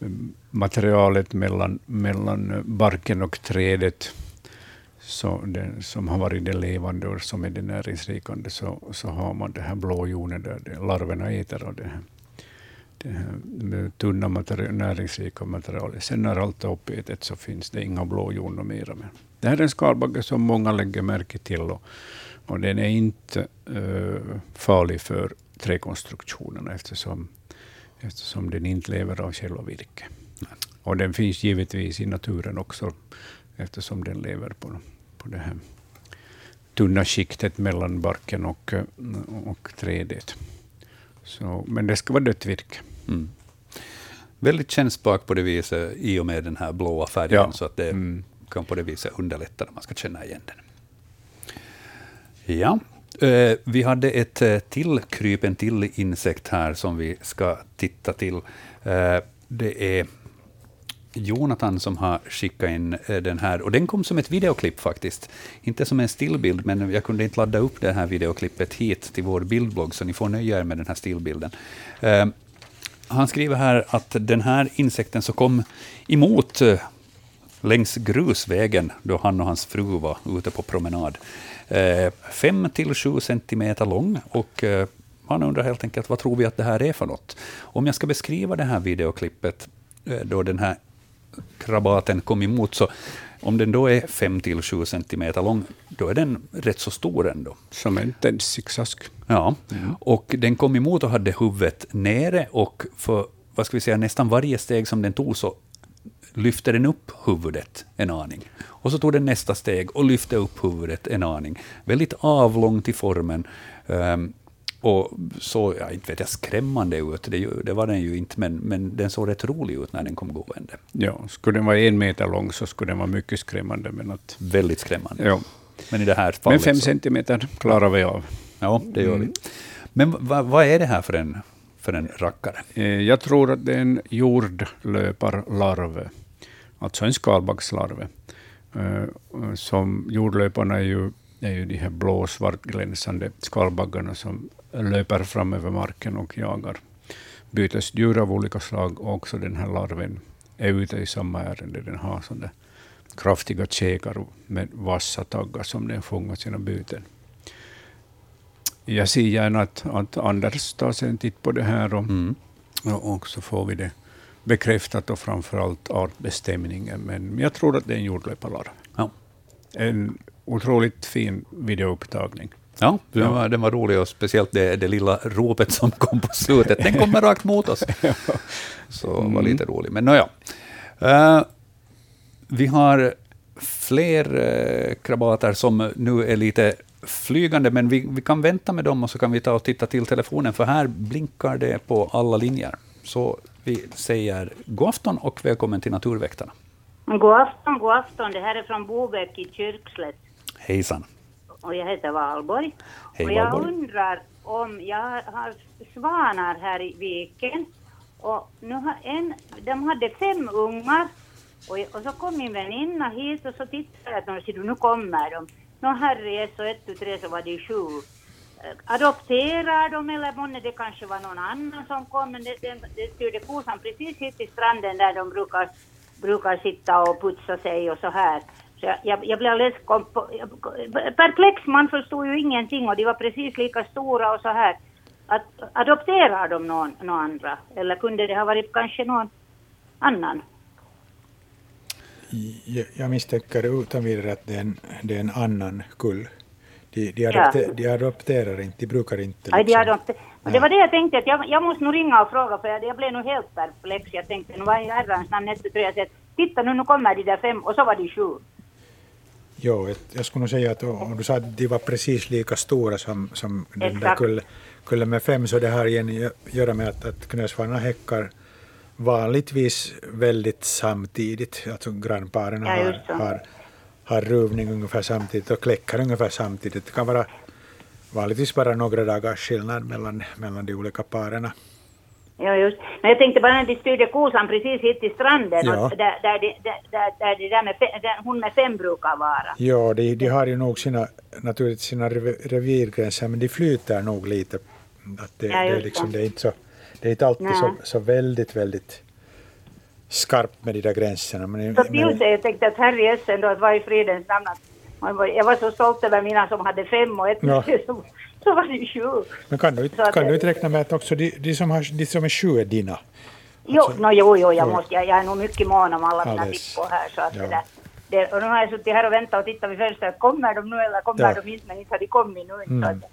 eh, materialet mellan, mellan eh, barken och trädet så det, som har varit det levande och som är det näringsrikande, så, så har man det här blåjonet där det, larverna äter och det här, det här tunna material, näringsrika materialet. Sen när allt är uppätet så finns det inga blåjon mera. Men det här är en skalbagge som många lägger märke till och, och den är inte uh, farlig för träkonstruktionerna eftersom eftersom den inte lever av själva virke. Och den finns givetvis i naturen också, eftersom den lever på, på det här tunna skiktet mellan barken och, och trädet. Så, men det ska vara dött virke. Mm. Väldigt kännsprak på det viset i och med den här blåa färgen, ja. så att det mm kan på det viset underlätta när man ska känna igen den. Ja, eh, vi hade ett eh, till kryp, en till insekt här som vi ska titta till. Eh, det är Jonathan som har skickat in den här, och den kom som ett videoklipp faktiskt. Inte som en stillbild, men jag kunde inte ladda upp det här videoklippet hit till vår bildblogg, så ni får nöja er med den här stillbilden. Han skriver här att den här insekten som kom emot längs grusvägen då han och hans fru var ute på promenad, 5 eh, till 7 centimeter lång och eh, han undrar helt enkelt vad tror vi att det här är för något. Om jag ska beskriva det här videoklippet eh, då den här krabaten kom emot, så om den då är 5 till 7 centimeter lång, då är den rätt så stor ändå. Som en tändsticksask. Ja, mm. och den kom emot och hade huvudet nere och för vad ska vi säga, nästan varje steg som den tog så lyfte den upp huvudet en aning. Och så tog den nästa steg och lyfte upp huvudet en aning. Väldigt avlångt i formen. Um, och så, ja, inte vet jag, skrämmande ut. Det, det, var den ju inte, men, men den såg rätt rolig ut när den kom gående. Ja, skulle den vara en meter lång så skulle den vara mycket skrämmande. Men att, Väldigt skrämmande. Ja. Men i det här fallet... Men fem centimeter klarar vi av. Ja, det gör mm. vi. Men vad, vad är det här för en, för en rackare? Eh, jag tror att det är en jordlöparlarv, alltså en skalbaggslarv. Eh, som jordlöparna är ju, är ju de här blå svartglänsande skalbaggarna som löper fram över marken och jagar bytesdjur av olika slag. Och också den här larven är ute i samma ärende. Den har sådana kraftiga käkar med vassa taggar som den fångar sina byten. Jag ser gärna att, att Anders tar sig en titt på det här och, mm. och, och så får vi det bekräftat och framförallt artbestämningen. Men jag tror att det är en jordlöparlarv. Ja. En otroligt fin videoupptagning. Ja, den var, den var rolig och speciellt det, det lilla ropet som kom på slutet. Den kommer rakt mot oss. Så var mm. lite rolig. Men nåja. Uh, vi har fler uh, krabater som nu är lite flygande, men vi, vi kan vänta med dem och så kan vi ta och titta till telefonen, för här blinkar det på alla linjer. Så vi säger god afton och välkommen till Naturväktarna. God afton, god afton. Det här är från Bobäck i Kyrkslätt. Hejsan. Och jag heter Valborg. Hej, och jag Valborg. undrar om, jag har svanar här i viken och nu har en, de hade fem ungar och, och så kom min väninna hit och så tittade jag och sa nu kommer de. Nå herre så ett, tu, tre så var det sju adopterar de eller månne det kanske var någon annan som kom, men det, det, det styrde kosan precis hit till stranden där de brukar, brukar sitta och putsa sig och så här. Så jag, jag, jag blev alldeles perplex, man förstod ju ingenting och de var precis lika stora och så här. Att, adopterar de någon, någon andra eller kunde det ha varit kanske någon annan? Jag, jag misstänker utan vidare att det är en, det är en annan kull. De, de, adopter, ja. de adopterar inte, de brukar inte. Liksom. Nej, de liksom- adopter, det var det jag tänkte, att jag, jag måste nog ringa och fråga, för jag, jag blev nog helt perplex. Jag tänkte, nu var i herrans namn nästa tror jag, titta nu, nu kommer de där fem, och så var de sju. Jo, jag skulle nog säga att om du sa att de var precis lika stora som, som den där kullen, kullen med fem, så det har igen att göra med att, att knölsvanarna häckar vanligtvis väldigt samtidigt. Alltså grannparen ja, har, har, har ruvning ungefär samtidigt och kläckar ungefär samtidigt. Det kan vara vanligtvis bara några dagars skillnad mellan, mellan de olika paren. Ja, just. Men jag tänkte bara när de styrde kosan precis hit till stranden, ja. där, där, där, där, där, de där med fem, där hon med fem brukar vara. Ja, de, de har ju nog sina, naturligtvis sina revirgränser, men de flyter nog lite. Att det, ja, det, liksom, det, är inte så, det är inte alltid så, så väldigt, väldigt skarpt med de där gränserna. Men, så men, jag tänkte att herre jösses då, att vad i fridens namn att jag var så stolt över mina som hade fem och ett ja. som, så var det sju. Men kan du, kan att, du inte räkna med att också de, de, som, har, de som är sju är dina? Jo, alltså, no, jo, jo jag, måste, jag, jag är nog mycket mån om alla mina tippor här. Så att ja. det där, det, och nu har jag suttit här och väntat och tittat vid fönstret. Kommer de nu eller kommer ja. de inte? Men inte har de kommit nu. Mm. Så att,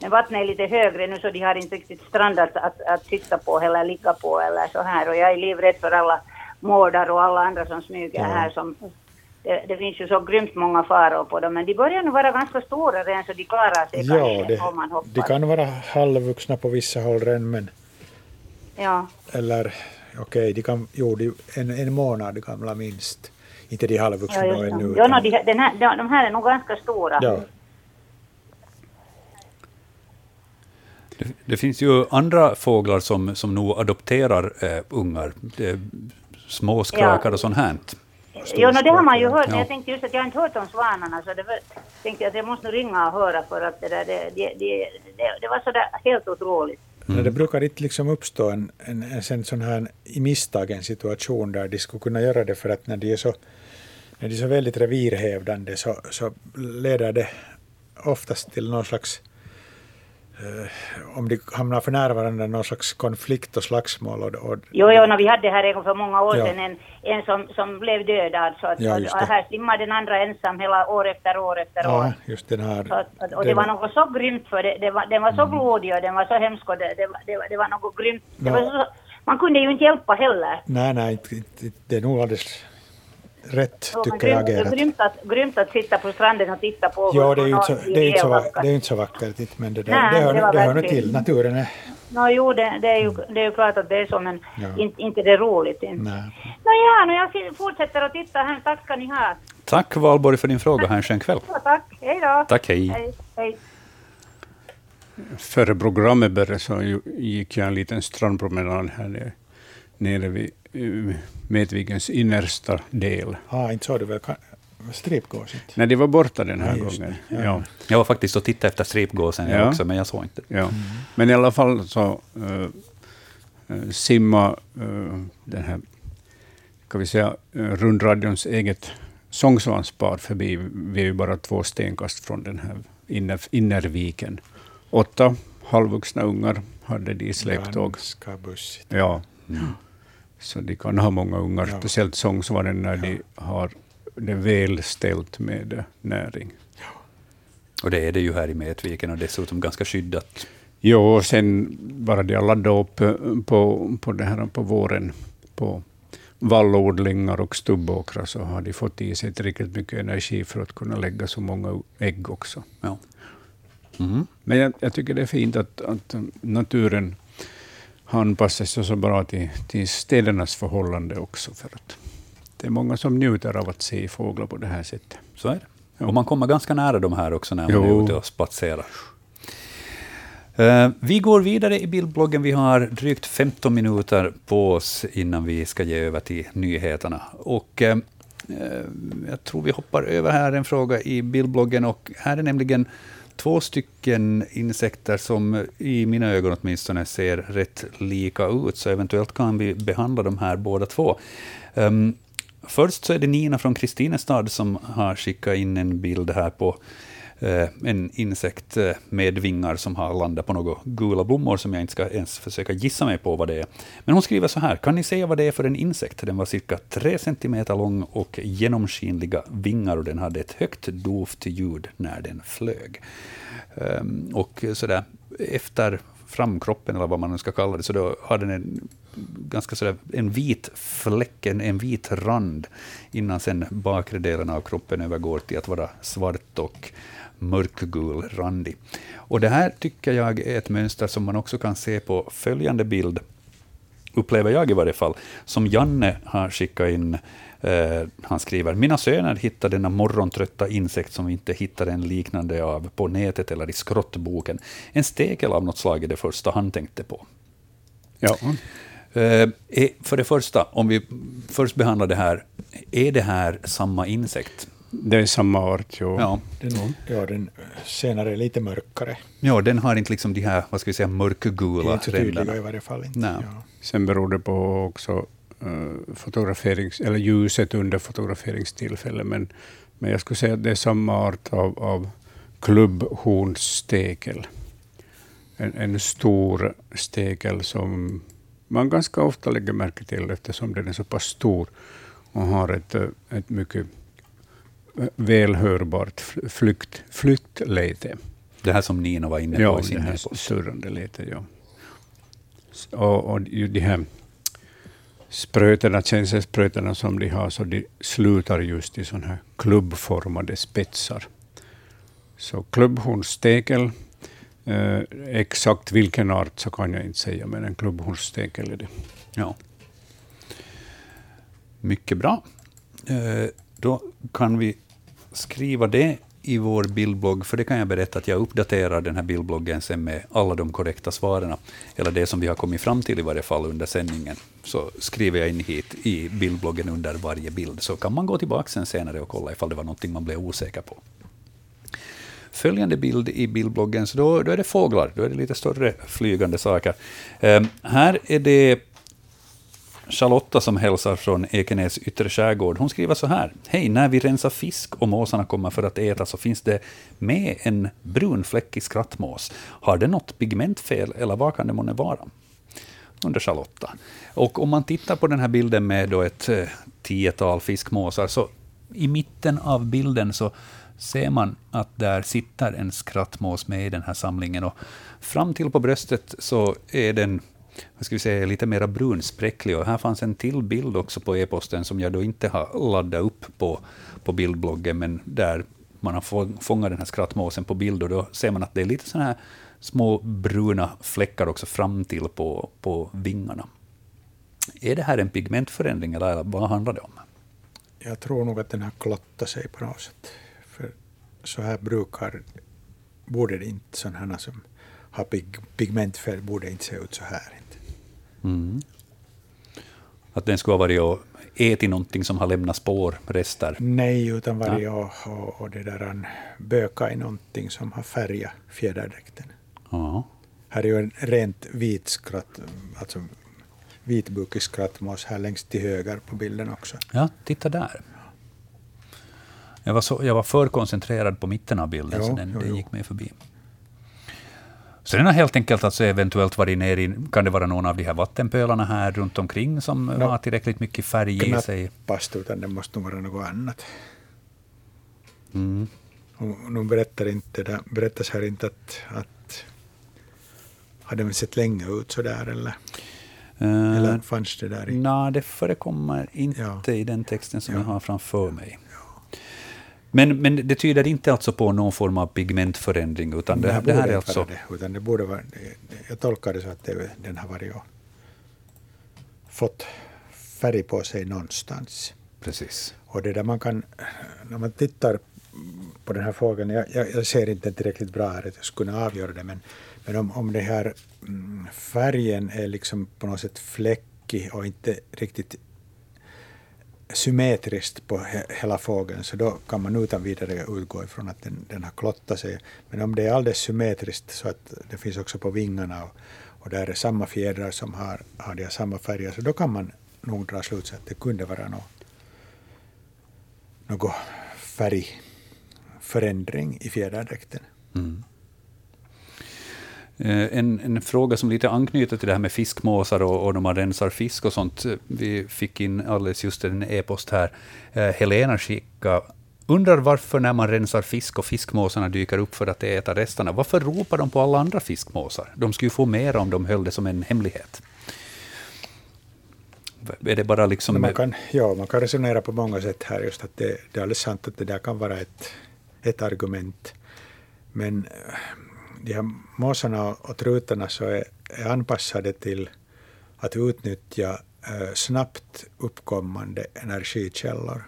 men vattnet är lite högre nu så de har inte riktigt strand att, att, att sitta på eller ligga på eller så här. Och jag är livrädd för alla mårdar och alla andra som smyger ja. här som det, det, finns ju så grymt många faror på dem, men de börjar nog vara ganska stora redan så de klarar sig ja, kanske det, om man hoppas. De kan vara halvvuxna på vissa håll redan men... Ja. Eller okej, okay, de kan, jo, de, en, en månad gamla minst. Inte de halvvuxna ja, ännu. Ja, no, de, den här, de här är nog ganska stora. Ja. Det, det, finns ju andra fåglar som, som nog adopterar äh, ungar, det, småskrakar ja. och sånt här. Jo, no, det har man ju hört, men jag tänkte just att jag inte hört om svanarna, så det var, tänkte jag att jag måste ringa och höra för att det, där, det, det, det, det var så där helt otroligt. Mm. Det brukar inte liksom uppstå en, en, en, sån här i misstag en situation där de skulle kunna göra det för att när de är så, när de är så väldigt revirhävdande så, så leder det oftast till någon slags om de hamnar för närvarande någon slags konflikt och slagsmål. Och, och jo, jo, no, vi hade här en för många år ja. sedan en, en som, som blev dödad. Så att, ja, och, här simmar den andra ensam hela år efter år efter ja, år. Just den här, att, och det var något så grymt för det, det var, den var så mm. blodig och den var så hemsk och det, det, det, det var något grymt. Det var så, man kunde ju inte hjälpa heller. Nej, nej, det är nog alldeles rätt, ja, tycker jag. Grymt, grymt, att, grymt att sitta på stranden och titta på. Ja, det är ju inte så, det är inte så, vackert. det är inte så vackert, men det, där, Nej, det, hör, det, det hör till. Naturen är... No, jo, det, det, är ju, det är ju klart att det är så, men ja. inte, inte det är roligt. Inte. Nej. Nå, ja, no, jag fortsätter att titta här. Tack ska ni ha. Tack Valborg för din fråga. Ha en skön kväll. Ja, tack. Hej då. Tack, hej. hej, hej. Före programmet började så gick jag en liten strandpromenad här nere, nere vid Medvigens innersta del. Ah, inte såg du väl stripgåsen? Nej, de var borta den här ja, gången. Ja. Ja. Jag var faktiskt och tittade efter stripgåsen ja. också, men jag såg inte. Ja. Mm. Men i alla fall så uh, simma uh, den här, kan vi säga, rundradions eget sångsvanspar förbi. Vi är ju bara två stenkast från den här inner, innerviken. Åtta halvvuxna ungar hade de i släptåg. Ganska bussigt. Ja. Mm. Så de kan ha många ungar, ja. speciellt sångsvaren när ja. de har det väl ställt med näring. Ja. Och det är det ju här i Metviken och dessutom ganska skyddat. Jo, och sen bara de har laddat upp på, på, det här på våren på vallodlingar och stubbåkrar så har de fått i sig tillräckligt mycket energi för att kunna lägga så många ägg också. Ja. Mm. Men jag, jag, tycker det är fint att, att naturen sig så bra till, till städernas förhållande också. För att det är många som njuter av att se fåglar på det här sättet. Så är det. Ja. Och man kommer ganska nära de här också när man jo. är ute och spatserar. Uh, vi går vidare i bildbloggen. Vi har drygt 15 minuter på oss innan vi ska ge över till nyheterna. Och, uh, jag tror vi hoppar över här en fråga i bildbloggen. Och här är nämligen två stycken insekter som i mina ögon åtminstone ser rätt lika ut, så eventuellt kan vi behandla de här båda två. Um, först så är det Nina från Kristinestad som har skickat in en bild här på Eh, en insekt eh, med vingar som har landat på några gula blommor som jag inte ska ens försöka gissa mig på vad det är. Men hon skriver så här, kan ni säga vad det är för en insekt? Den var cirka tre centimeter lång och genomskinliga vingar och den hade ett högt dovt ljud när den flög. Ehm, och sådär, efter framkroppen, eller vad man nu ska kalla det, så då hade den en ganska sådär, en vit fläck, en, en vit rand, innan sen bakre delen av kroppen övergår till att vara svart och mörkgul randig. Och det här tycker jag är ett mönster som man också kan se på följande bild, upplever jag i varje fall, som Janne har skickat in Eh, han skriver, mina söner hittade denna morgontrötta insekt som vi inte hittade en liknande av på nätet eller i skrottboken. En stekel av något slag är det första han tänkte på. Ja. Eh, för det första, om vi först behandlar det här, är det här samma insekt? Det är samma art, jo. Ja. Den, ja, den senare är lite mörkare. Ja, den har inte liksom de här, vad ska vi säga, mörkgula Inte så tydliga i varje fall. Inte. Ja. Sen beror det på också uh, fotograferings, eller ljuset under fotograferingstillfället, men, men jag skulle säga att det är samma art av, av klubbhornstekel. En, en stor stekel som man ganska ofta lägger märke till eftersom den är så pass stor och har ett, ett mycket välhörbart flykt, flyktläte. Det här som Nina var inne på ja, i sin det här surrande läte, ja. Och, och de här sprötena, känselsprötena som de har, så de slutar just i sådana här klubbformade spetsar. Så klubbhornstekel, eh, exakt vilken art så kan jag inte säga, men en klubbhornstekel är det. Ja. Mycket bra. Eh, då kan vi skriva det i vår bildblogg, för det kan jag berätta att jag uppdaterar den här bildbloggen sen med alla de korrekta svaren, eller det som vi har kommit fram till i varje fall under sändningen, så skriver jag in hit i bildbloggen under varje bild, så kan man gå tillbaka sen senare och kolla ifall det var någonting man blev osäker på. Följande bild i bildbloggen, så då, då är det fåglar, då är det lite större flygande saker. Um, här är det Charlotta som hälsar från Ekenäs yttre skärgård, hon skriver så här. Hej, när vi rensar fisk och måsarna kommer för att äta så finns det med en brunfläckig skrattmås. Har det något pigmentfel eller vad kan det månne vara? Undrar Charlotta. Och om man tittar på den här bilden med då ett eh, tiotal fiskmåsar, så i mitten av bilden så ser man att där sitter en skrattmås med i den här samlingen. Och fram till på bröstet så är den vad ska vi säga, lite mer brunspräcklig. Och här fanns en till bild också på e-posten som jag då inte har laddat upp på, på bildbloggen, men där man har fångat den här skrattmåsen på bild och då ser man att det är lite sådana här små bruna fläckar också fram till på, på vingarna. Är det här en pigmentförändring eller vad handlar det om? Jag tror nog att den har klottat sig på något sätt. För så här brukar, borde det inte sådana som har pig, pigmentfärg borde inte se ut så här. Mm. Att den skulle ha varit och ätit någonting som har lämnat spår, rester? Nej, utan varit ja. och, och, det där böka i någonting som har färgat fjäderdräkten. Ja. Här är ju en rent vit skratt, alltså vitbukig skrattmås här längst till höger på bilden också. Ja, titta där. Jag var, så, jag var för koncentrerad på mitten av bilden, jo, så den, jo, den gick mig förbi. Så den har helt enkelt alltså eventuellt varit ner i, kan det vara någon av de här vattenpölarna här runt omkring som no, har tillräckligt mycket färg i sig? Knappast, utan det måste vara något annat. Mm. Nu berättar inte, det berättas här inte att, att har den sett länge ut så där eller? Uh, eller fanns det där? I? Nej, det förekommer inte ja. i den texten som ja. jag har framför mig. Men, men det tyder inte alltså på någon form av pigmentförändring, utan det, det här är alltså... Det, utan det borde vara, jag tolkar det så att det, den har varit och fått färg på sig någonstans. Precis. Och det där man kan, när man tittar på den här fågeln, jag, jag, jag ser inte tillräckligt bra här att jag skulle kunna avgöra det, men, men om, om det här mm, färgen är liksom på något sätt fläckig och inte riktigt symmetriskt på hela fågeln, så då kan man utan vidare utgå ifrån att den, den har klottat sig. Men om det är alldeles symmetriskt så att det finns också på vingarna och, och där är samma fjädrar som har, har de samma färger, så då kan man nog dra slutsatsen att det kunde vara något, något färgförändring i fjäderdräkten. Mm. Eh, en, en, fråga som lite anknyter till det här med fiskmåsar och, och när man rensar fisk och sånt. Vi fick in alldeles just en e-post här. Eh, Helena skickade Undrar varför när man rensar fisk och fiskmåsarna dyker upp för att äta resterna, varför ropar de på alla andra fiskmåsar? De skulle ju få mer om de höll det som en hemlighet. Är det bara liksom... Man kan, ja, man kan resonera på många sätt här, just att det, det är alldeles sant att det där kan vara ett, ett argument. Men eh, de här måsarna och trutarna så är, är anpassade till att utnyttja äh, snabbt uppkommande energikällor.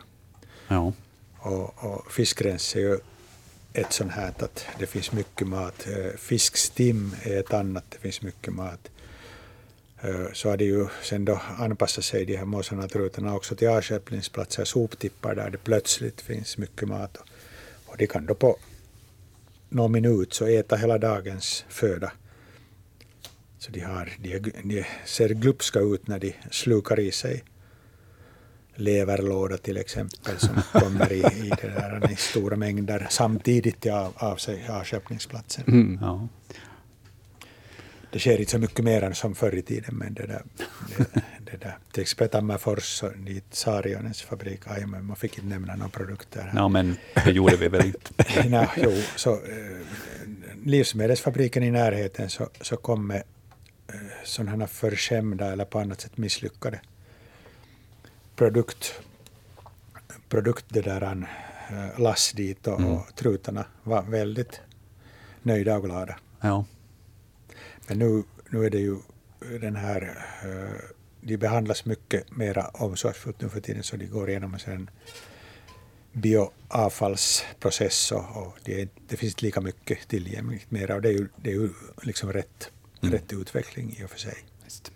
Ja. Och, och fiskrens är ju ett sånt här att det finns mycket mat. Eh, fiskstim är ett annat, det finns mycket mat. Eh, så har de ju sen då anpassat sig, de här måsarna och trutarna, också till avstjälpningsplatser, soptippar där det plötsligt finns mycket mat. Och de kan då på någon minut så äta hela dagens föda. Så de, har, de, de ser glupska ut när de slukar i sig leverlåda till exempel som kommer i, i, det där, i stora mängder samtidigt till av, av sig avstjälpningsplatsen. Mm. Ja. Det sker inte så mycket mer än som förr i tiden, men det där, det, det där. till exempel Tammerfors, dit Saarionens fabrik, aj, men man fick inte nämna några produkter. Här. Ja, men det gjorde vi väl inte. Nej, jo, så, eh, livsmedelsfabriken i närheten så, så kom med eh, sådana förskämda eller på annat sätt misslyckade produkt, produkt det där, äh, lass dit och, mm. och trutarna var väldigt nöjda och glada. Ja. Men nu, nu är det ju den här, äh, de behandlas mycket mera omsorgsfullt nu för tiden så de går igenom en bioavfallsprocess och, och det, är, det, finns inte lika mycket tillgängligt mera och det är ju, det är ju liksom rätt, mm. rätt utveckling i och för sig. Just.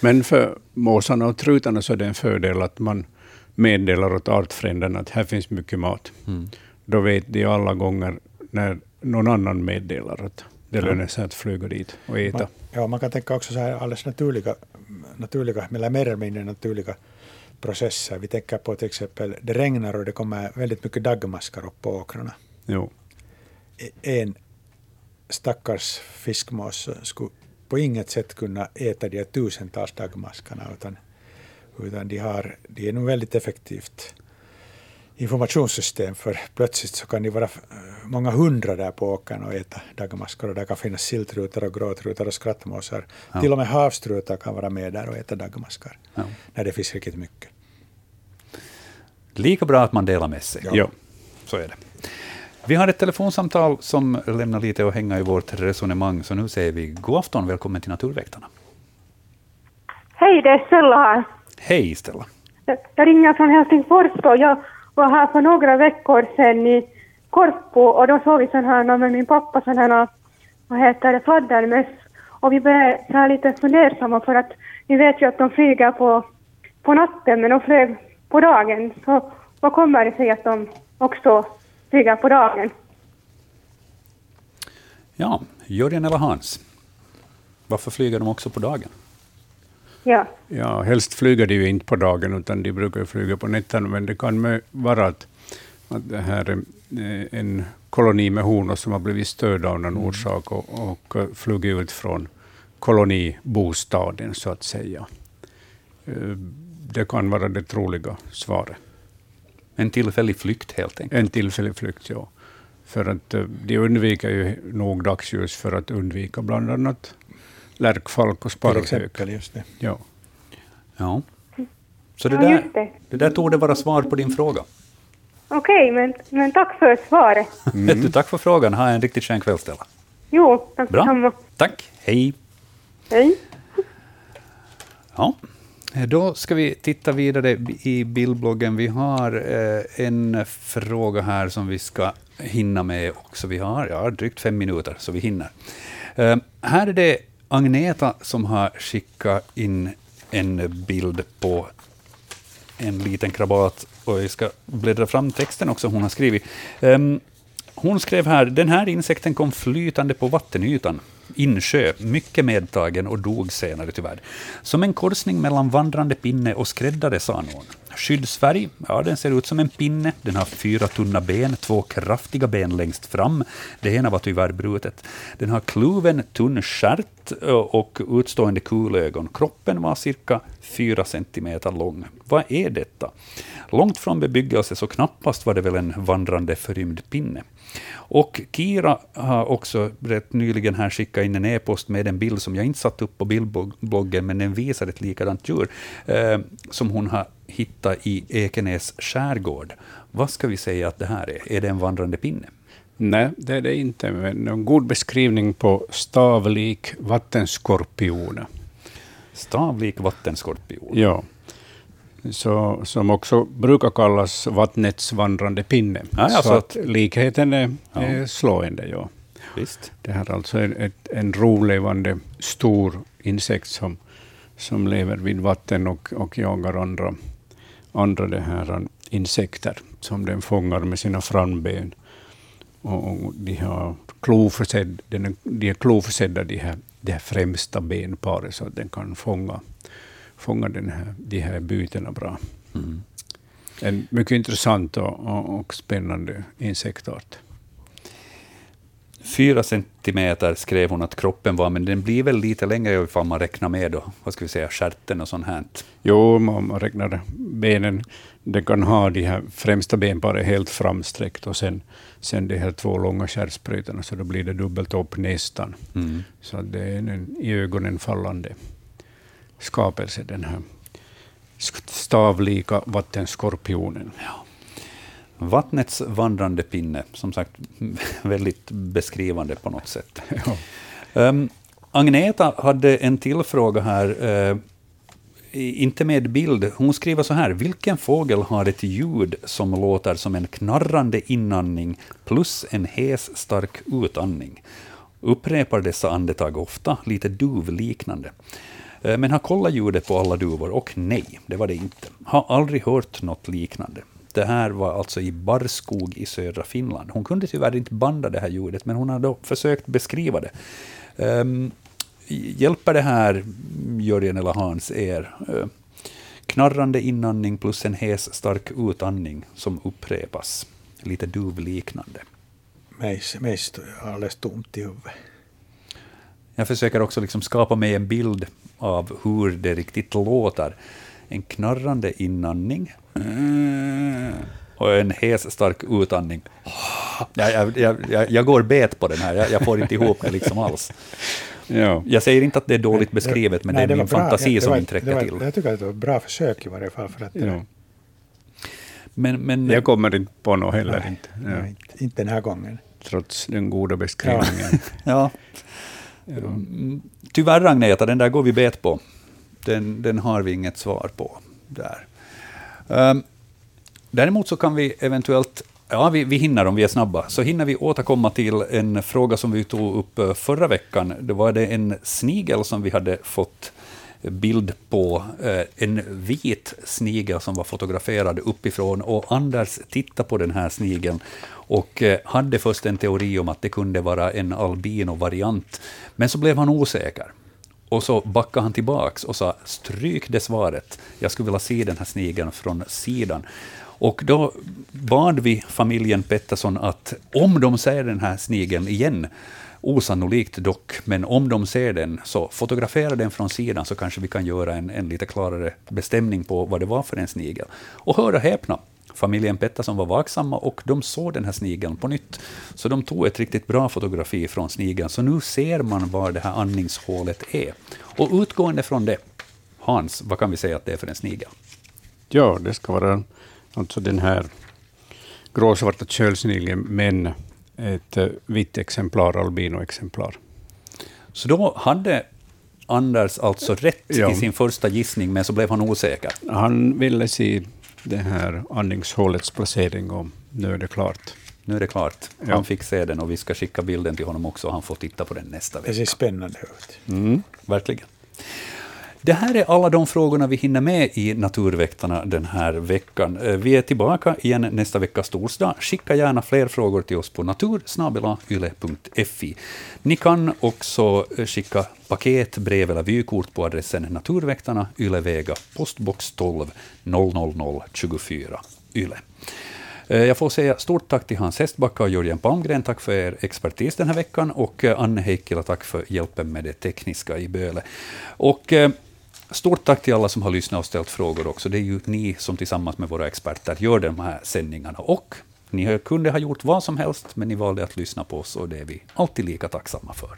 Men för måsarna och trutarna så är det en fördel att man meddelar åt artfränderna att här finns mycket mat. Mm. Då vet de alla gånger när någon annan meddelar att det lönar sig att flyga dit och äta. Man, ja, man kan tänka också så här alldeles naturliga, naturliga eller mer eller mindre naturliga processer. Vi tänker på till exempel, det regnar och det kommer väldigt mycket daggmaskar upp på åkrarna. Jo. E- en stackars fiskmås skulle på inget sätt kunna äta de tusentals dagmaskarna, utan, utan de, har, de är nog väldigt effektivt informationssystem, för plötsligt så kan det vara eh, många hundra där på åkern och äta dagmaskar, och där kan finnas silltrutar och gråtrutar och skrattmåsar. Ja. Till och med havstrutar kan vara med där och äta dagmaskar, ja. när det finns riktigt mycket. Lika bra att man delar med sig. Ja. ja. Så är det. Vi har ett telefonsamtal som lämnar lite att hänga i vårt resonemang, så nu säger vi god afton, välkommen till Naturväktarna. Hej, det är Stella här. Hej Stella. Jag ringer från Helsingfors och jag var här för några veckor sedan i Korpo och då såg vi sån här med min pappa sån här, vad heter det, fladdermöss. Och vi blev så här lite fundersamma för att vi vet ju att de flyger på, på natten men de flög på dagen. Så vad kommer det sig att de också flyger på dagen. Ja, Jörgen eller Hans, varför flyger de också på dagen? Ja. ja, helst flyger de ju inte på dagen, utan de brukar flyga på nätterna, men det kan vara att, att det här är en koloni med honor som har blivit störda av någon mm. orsak och, och flugit ut från kolonibostaden, så att säga. Eh, det kan vara det troliga svaret. En tillfällig flykt helt enkelt? En tillfällig flykt, ja. För att eh, de undviker ju nog dagsljus för att undvika bland annat lärkfalk och sparvhök. Till exempel, just det. Ja. ja. Så det där, det. det där tog det vara svar på din fråga. Okej, men, men tack för svaret. Mm. tack för frågan. Ha en riktigt skön kväll, Stella. Jo, tack Bra. Tack. Hej. Hej. Ja. Då ska vi titta vidare i bildbloggen. Vi har eh, en fråga här som vi ska hinna med också. Vi har ja, drygt fem minuter, så vi hinner. Eh, här är det Agneta som har skickat in en bild på en liten krabat. Och jag ska bläddra fram texten också hon har skrivit. Um, hon skrev här, den här insekten kom flytande på vattenytan insjö, mycket medtagen och dog senare tyvärr. Som en korsning mellan vandrande pinne och skräddare, sa någon. Skyddsfärg, ja, den ser ut som en pinne. Den har fyra tunna ben, två kraftiga ben längst fram. Det ena var tyvärr brutet. Den har kluven tunn stjärt och utstående kulögon. Kroppen var cirka fyra centimeter lång. Vad är detta? Långt från bebyggelse, så knappast var det väl en vandrande förrymd pinne. Och Kira har också rätt nyligen här skickat in en e-post med en bild som jag inte satt upp på bildbloggen, men den visar ett likadant djur, eh, som hon har hittat i Ekenäs skärgård. Vad ska vi säga att det här är? Är det en vandrande pinne? Nej, det är det inte, men en god beskrivning på stavlik vattenskorpion. Stavlik vattenskorpion? Ja så, som också brukar kallas vattnets vandrande pinne. Ja, ja, så, så att likheten är, ja. är slående. Ja. Visst. Det här är alltså en, en rovlevande stor insekt som, som lever vid vatten och, och jagar andra, andra det här insekter som den fångar med sina framben. Och, och de, har kloförsedd, de är kloförsedda, de här, de här främsta benparet, så att den kan fånga fånga den här, de här bytena bra. Mm. En mycket intressant och, och, och spännande insektart. Fyra centimeter skrev hon att kroppen var, men den blir väl lite längre ifall man räknar med då, vad ska vi säga, stjärten och sånt här? Jo, om man räknar benen. Den kan ha de här främsta benparet helt framsträckt och sen, sen de här två långa stjärtsprutorna, så då blir det dubbelt upp nästan. Mm. Så det är en i ögonen fallande skapelse, den här stavlika vattenskorpionen. Ja. Vattnets vandrande pinne, som sagt väldigt beskrivande på något sätt. Ja. Um, Agneta hade en till fråga här, uh, inte med bild. Hon skriver så här, vilken fågel har ett ljud som låter som en knarrande inandning plus en hes stark utandning? Upprepar dessa andetag ofta, lite duvliknande. Eh, men har kollat ljudet på alla duvor och nej, det var det inte. Har aldrig hört något liknande. Det här var alltså i barrskog i södra Finland. Hon kunde tyvärr inte banda det här ljudet, men hon har då försökt beskriva det. Um, hjälper det här, Jörgen eller Hans, er? Uh, knarrande inandning plus en hes, stark utandning som upprepas. Lite duvliknande. Mig, mig alldeles tomt i huvudet. Jag försöker också liksom skapa mig en bild av hur det riktigt låter. En knarrande inandning och en hes, stark utandning. Jag, jag, jag, jag går bet på den här, jag, får inte ihop det liksom alls. Ja. Jag säger inte att det är dåligt beskrivet, men Nej, det är min fantasi som inte räcker till. Jag tycker att det var ett bra försök i varje fall. För att ja. men, men, jag kommer inte på något heller. Nej, inte. Ja. Nej, inte den här gången. Trots den goda beskrivningen. ja. Ja. Tyvärr, Agneta, den där går vi bet på. Den, den har vi inget svar på. där. Um, däremot så kan vi eventuellt, ja vi, vi hinner om vi är snabba, så hinner vi återkomma till en fråga som vi tog upp eh, förra veckan. Det var det en snigel som vi hade fått bild på eh, en vit snigel som var fotograferad uppifrån. Och Anders tittade på den här snigeln och eh, hade först en teori om att det kunde vara en albino-variant. Men så blev han osäker. Och så backade han tillbaks och sa stryk det svaret. Jag skulle vilja se den här snigeln från sidan. Och då bad vi familjen Pettersson att om de ser den här snigeln igen, osannolikt dock, men om de ser den, så fotografera den från sidan så kanske vi kan göra en, en lite klarare bestämning på vad det var för en snigel. Och hör och häpna, familjen Pettersson var vaksamma och de såg den här snigeln på nytt. Så de tog ett riktigt bra fotografi från snigeln, så nu ser man var det här andningshålet är. Och utgående från det, Hans, vad kan vi säga att det är för en snigel? Ja, det ska vara alltså den här gråsvarta kölsnigeln, men ett vitt exemplar, albinoexemplar. Så då hade Anders alltså rätt ja. i sin första gissning, men så blev han osäker? Han ville se det här andningshålets placering och nu är det klart. Nu är det klart. Han ja. fick se den och vi ska skicka bilden till honom också. Han får titta på den nästa vecka. Det ser spännande ut. Mm, verkligen. Det här är alla de frågorna vi hinner med i Naturväktarna den här veckan. Eh, vi är tillbaka igen nästa vecka torsdag. Skicka gärna fler frågor till oss på natursnabelayle.fi. Ni kan också eh, skicka paket, brev eller vykort på adressen Naturväktarna, Ylevega, postbox 12 00024 Yle. Eh, jag får säga stort tack till Hans Hestbacka och Jörgen Palmgren. Tack för er expertis den här veckan. Och Anne Heikkila, tack för hjälpen med det tekniska i Böle. Och eh, Stort tack till alla som har lyssnat och ställt frågor också. Det är ju ni som tillsammans med våra experter gör de här sändningarna. Och ni kunde ha gjort vad som helst, men ni valde att lyssna på oss och det är vi alltid lika tacksamma för.